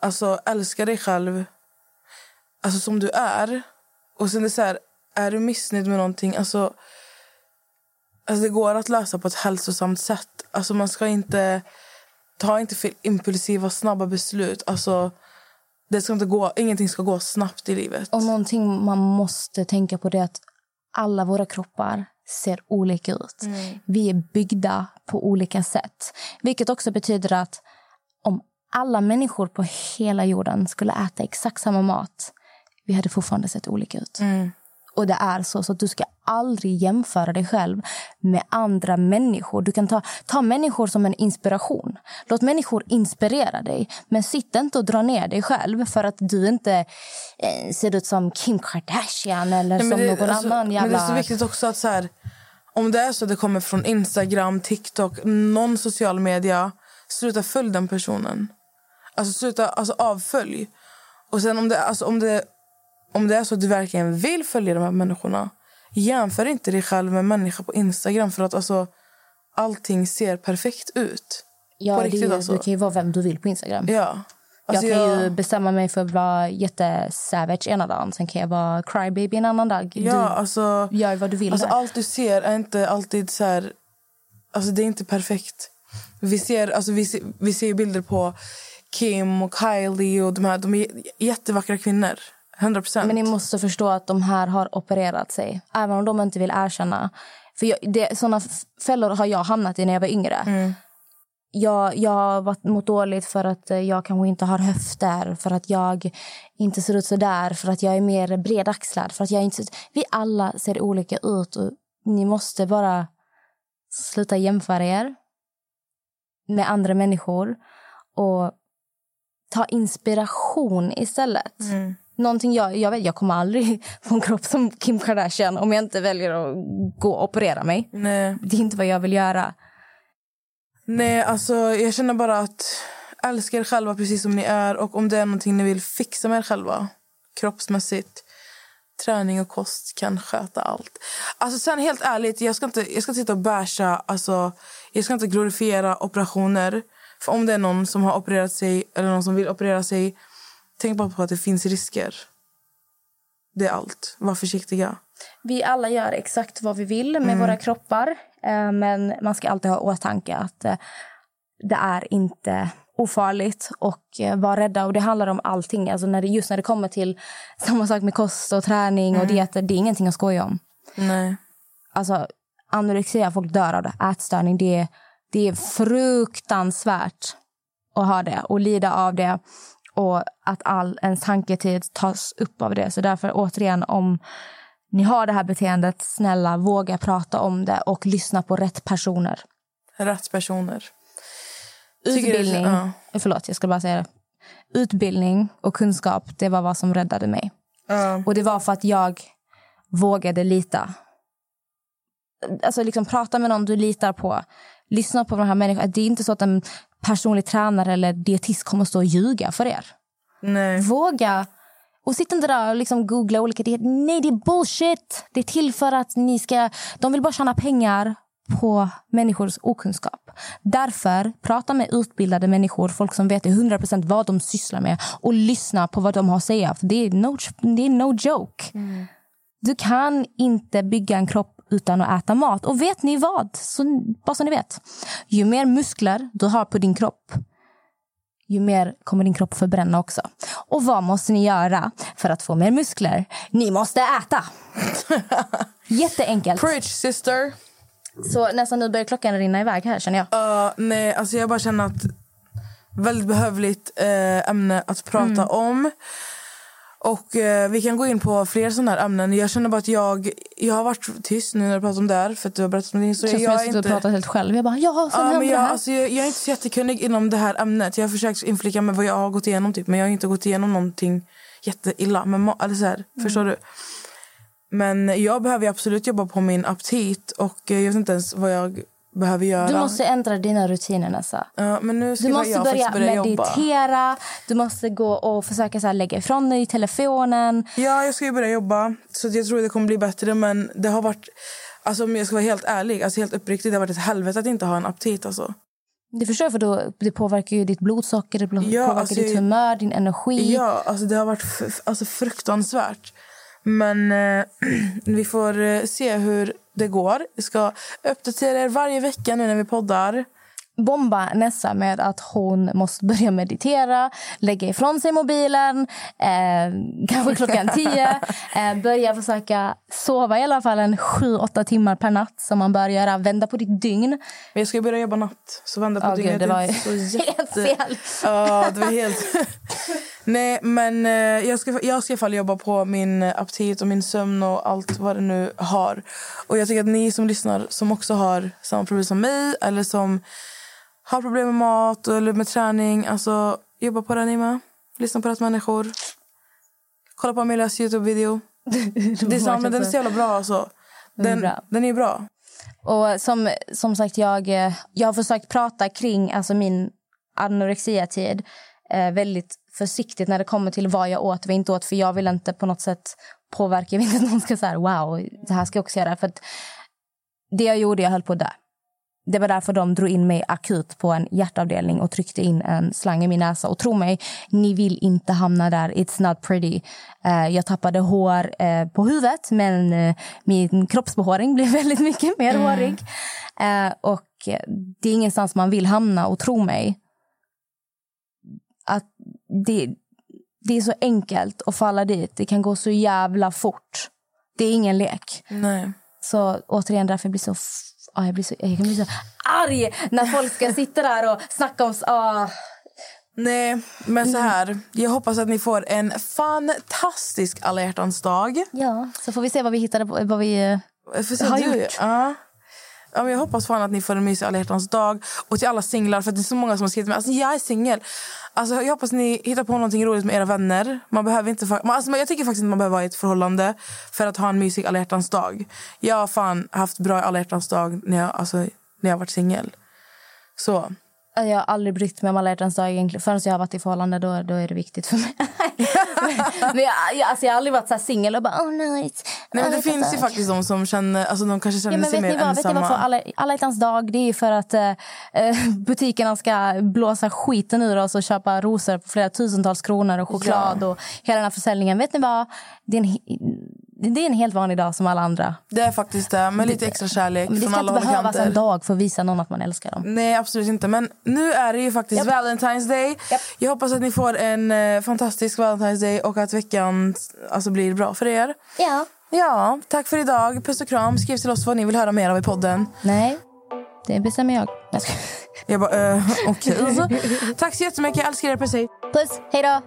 alltså älska dig själv alltså som du är. Och sen är det så här, är du missnöjd med någonting, alltså, alltså det går att lösa på ett hälsosamt sätt. Alltså man ska inte ta inte för impulsiva snabba beslut. Alltså det ska inte gå, ingenting ska gå snabbt i livet. Och någonting man måste tänka på det är att alla våra kroppar ser olika ut. Vi är byggda på olika sätt. Vilket också betyder att om alla människor på hela jorden skulle äta exakt samma mat vi hade fortfarande sett olika ut. Och det är så, så att du ska aldrig jämföra dig själv med andra människor. Du kan ta, ta människor som en inspiration. Låt människor inspirera dig. Men sitt inte och dra ner dig själv för att du inte eh, ser ut som Kim Kardashian eller Nej, som det- någon alltså, annan jävla... Men det är så viktigt också att så här, om det är så att det kommer från Instagram, TikTok, någon social media, sluta följ den personen. Alltså sluta alltså avfölj. Och sen om det, alltså, om det, om det är så att du verkligen vill följa de här människorna, jämför inte dig själv med en människa på Instagram för att alltså allting ser perfekt ut. Ja, på är riktigt ju- alltså. Du kan ju vara vem du vill på Instagram. Ja. Alltså, jag kan jag- ju bestämma mig för att vara jättesavage ena dagen. Sen kan jag vara crybaby en annan dag. Ja, alltså, du gör vad du vill alltså allt du ser är inte alltid så här... Alltså det är inte perfekt. Vi ser, alltså, vi ser, vi ser bilder på Kim och Kylie och de här. De är jättevackra kvinnor. 100 procent. Men ni måste förstå att de här har opererat sig. Även om de inte vill erkänna. För jag, det, såna fällor har jag hamnat i när jag var yngre. Mm. Jag, jag har varit, mått dåligt för att eh, jag kanske inte har höfter. För att jag inte ser ut så där. För att jag är mer bredaxlad. För att jag inte, vi alla ser olika ut. Och ni måste bara sluta jämföra er med andra människor. Och ta inspiration istället. Mm. Någonting jag, jag, vet, jag kommer aldrig <laughs> få en kropp som Kim Kardashian om jag inte väljer att gå och operera mig. Nej. Det är inte vad jag vill göra. Nej, alltså jag känner bara att älska er själva precis som ni är och om det är någonting ni vill fixa med er själva kroppsmässigt träning och kost kan sköta allt. Alltså sen helt ärligt, jag ska inte, jag ska inte sitta och basha, alltså jag ska inte glorifiera operationer. För om det är någon som har opererat sig eller någon som vill operera sig, tänk bara på att det finns risker. Det är allt. Var försiktiga. Vi alla gör exakt vad vi vill med våra kroppar. Eh, Men man ska alltid ha i åtanke att eh, det är inte ofarligt och eh, vara rädda. Och det handlar om allting. Alltså när det, just när det kommer till <laughs> samma sak med kost och träning och dieter. Det är ingenting att skoja om. Nej. Alltså anorexia, folk dör av det. Ätstörning, det det är fruktansvärt att ha det och lida av det. Och att all ens tanketid tas upp av det. Så därför återigen om ni har det här beteendet, snälla våga prata om det och lyssna på rätt personer. Rätt personer. Utbildning, ja. förlåt jag ska bara säga det. Utbildning och kunskap, det var vad som räddade mig. Ja. Och det var för att jag vågade lita. Alltså liksom prata med någon du litar på. Lyssna på de här människorna. Det är inte så att en personlig tränare eller dietist kommer att stå och ljuga för er. Nej. Våga. Och sitt inte där och liksom googla olika dieter. Nej, det är bullshit. Det är till för att ni ska... De vill bara tjäna pengar på människors okunskap. Därför, prata med utbildade människor, folk som vet till 100% vad de sysslar med och lyssna på vad de har att säga. För det är no, det är no joke. Du kan inte bygga en kropp utan att äta mat. Och vet ni vad? Så, bara så ni vet. Ju mer muskler du har på din kropp ju mer kommer din kropp förbränna också. Och vad måste ni göra för att få mer muskler? Ni måste äta! <laughs> Jätteenkelt. Preach sister. Så nästan nu börjar klockan rinna iväg här känner jag. Ja, nej, alltså jag bara känner att väldigt behövligt eh, ämne att prata Mm. om. Och eh, Vi kan gå in på fler sådana här ämnen. Jag känner bara att jag, jag har varit tyst nu när du pratar om det här. För att du har berättat om din Det historia. Jag jag inte- pratar helt själv. Jag bara, ja, sen Ja, men jag, alltså, jag, jag är inte så jättekunnig inom det här ämnet. Jag har försökt inflika med vad jag har gått igenom. Typ, men jag har inte gått igenom någonting jätteilla. Men, eller så här, Mm. Förstår du? Men jag behöver absolut jobba på min aptit. Och eh, jag vet inte ens vad jag behöver göra. Du måste ändra dina rutiner Nessa. Ja, men nu ska Du måste jag börja, börja jobba. meditera. Du måste gå och försöka så här, lägga ifrån dig telefonen. Ja, jag ska ju börja jobba. Så jag tror det kommer bli bättre. Men det har varit... Alltså om jag ska vara helt ärlig, alltså helt uppriktigt, det har varit ett helvete att inte ha en aptit. Alltså. Det förstår jag, för då, det påverkar ju ditt blodsocker, det påverkar Ja, alltså, ditt humör, din energi. Ja, alltså det har varit alltså fruktansvärt. Men eh, <clears throat> vi får eh, se hur det går. Vi ska uppdatera er varje vecka nu när vi poddar. bomba Nessa med att hon måste börja meditera, lägga ifrån sig mobilen, eh, kanske klockan tio. <laughs> Eh, börja försöka sova i alla fall en sju, åtta timmar per natt som man bör göra. Vända på ditt dygn. Men jag ska börja jobba natt. Så vända på Åh, dygnet. gud, det var ju <laughs> helt fel. Ja, det var helt... <laughs> Nej, men eh, jag ska, jag ska i alla fall jobba på min aptit och min sömn och allt vad det nu har. Och jag tycker att ni som lyssnar som också har samma problem som mig eller som har problem med mat eller med träning, alltså jobba på det ni med. Lyssna på rätt människor. Kolla på Amelias Youtube-video. <laughs> Det är sant, men den är så jävla bra alltså. Den är bra. den är bra. Och som, som sagt, jag, eh, jag har försökt prata kring alltså min anorexia-tid eh, väldigt försiktigt när det kommer till vad jag åt och inte åt. För jag vill inte på något sätt påverka. Jag vill inte att någon ska säga wow, det här ska jag också göra. För det jag gjorde, jag höll på att dö. det var därför de drog in mig akut på en hjärtavdelning och tryckte in en slang i min näsa. Och tro mig, ni vill inte hamna där. It's not pretty. Eh, jag tappade hår eh, på huvudet men eh, min kroppsbehåring blev <laughs> väldigt mycket mer hårig. Eh, och det är ingenstans man vill hamna. Och tro mig, det, det är så enkelt att falla dit. Det kan gå så jävla fort. Det är ingen lek. Nej. Så återigen, därför jag blir så... ah, jag, blir så jag kan bli så arg när folk ska sitta där och snacka om... Ah. Nej, men så här. Jag hoppas att ni får en fantastisk alla hjärtans dag. Ja, så får vi se vad vi hittade på. Vad vi, Har du, gjort. Ja. Ja, men jag hoppas fan att ni får en mysig alla hjärtans dag. Och till alla singlar, för att det är så många som har skrivit till mig. Alltså, jag är singel. Alltså, jag hoppas ni hittar på någonting roligt med era vänner. Man behöver inte, man, alltså, jag tycker faktiskt att man behöver vara i ett förhållande för att ha en mysig alla hjärtans dag. Jag har fan haft bra alla hjärtans dag när jag, alltså, när jag har varit singel. Så. jag har aldrig brytt mig om alla hjärtans dag egentligen. Förrän jag har varit i förhållande, då, då är det viktigt för mig. <laughs> <laughs> men jag, jag, alltså, jag har aldrig varit så singel och bara... Oh, Nej, men alla det finns ju dag." faktiskt de som känner, alltså de kanske känner Ja, sig mer vad, vet ni ensamma. varför alla, alla hjärtans dag? Det är för att eh, eh, butikerna ska blåsa skiten ur oss och köpa rosor på flera tusentals kronor och choklad och hela den här försäljningen. Vet ni vad? Det är en, det är en helt vanlig dag som alla andra. Det är faktiskt det, med lite extra kärlek Men det ska inte behövas en dag för att visa någon att man älskar dem. Nej, absolut inte. Men nu är det ju faktiskt Japp. Valentine's Day. Japp. Jag hoppas att ni får en eh, fantastisk Valentine's Day och att veckan alltså, blir bra för er. Ja. Ja, tack för idag. Puss och kram. Skriv till oss vad ni vill höra mer av i podden. Nej, det bestämmer jag. Jag ska- Jag bara, eh, <laughs> okej. <laughs> tack så jättemycket. Jag älskar er. Puss, hej. Puss, hej då!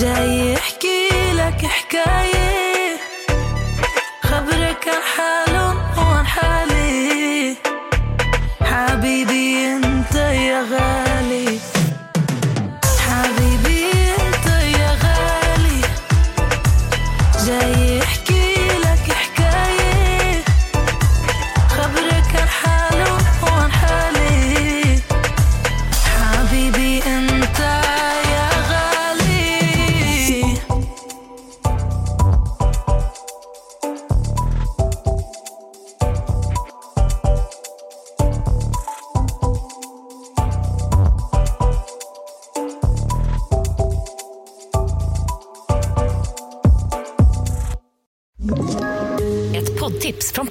جاي يحكي لك حكاية خبرك عن حاله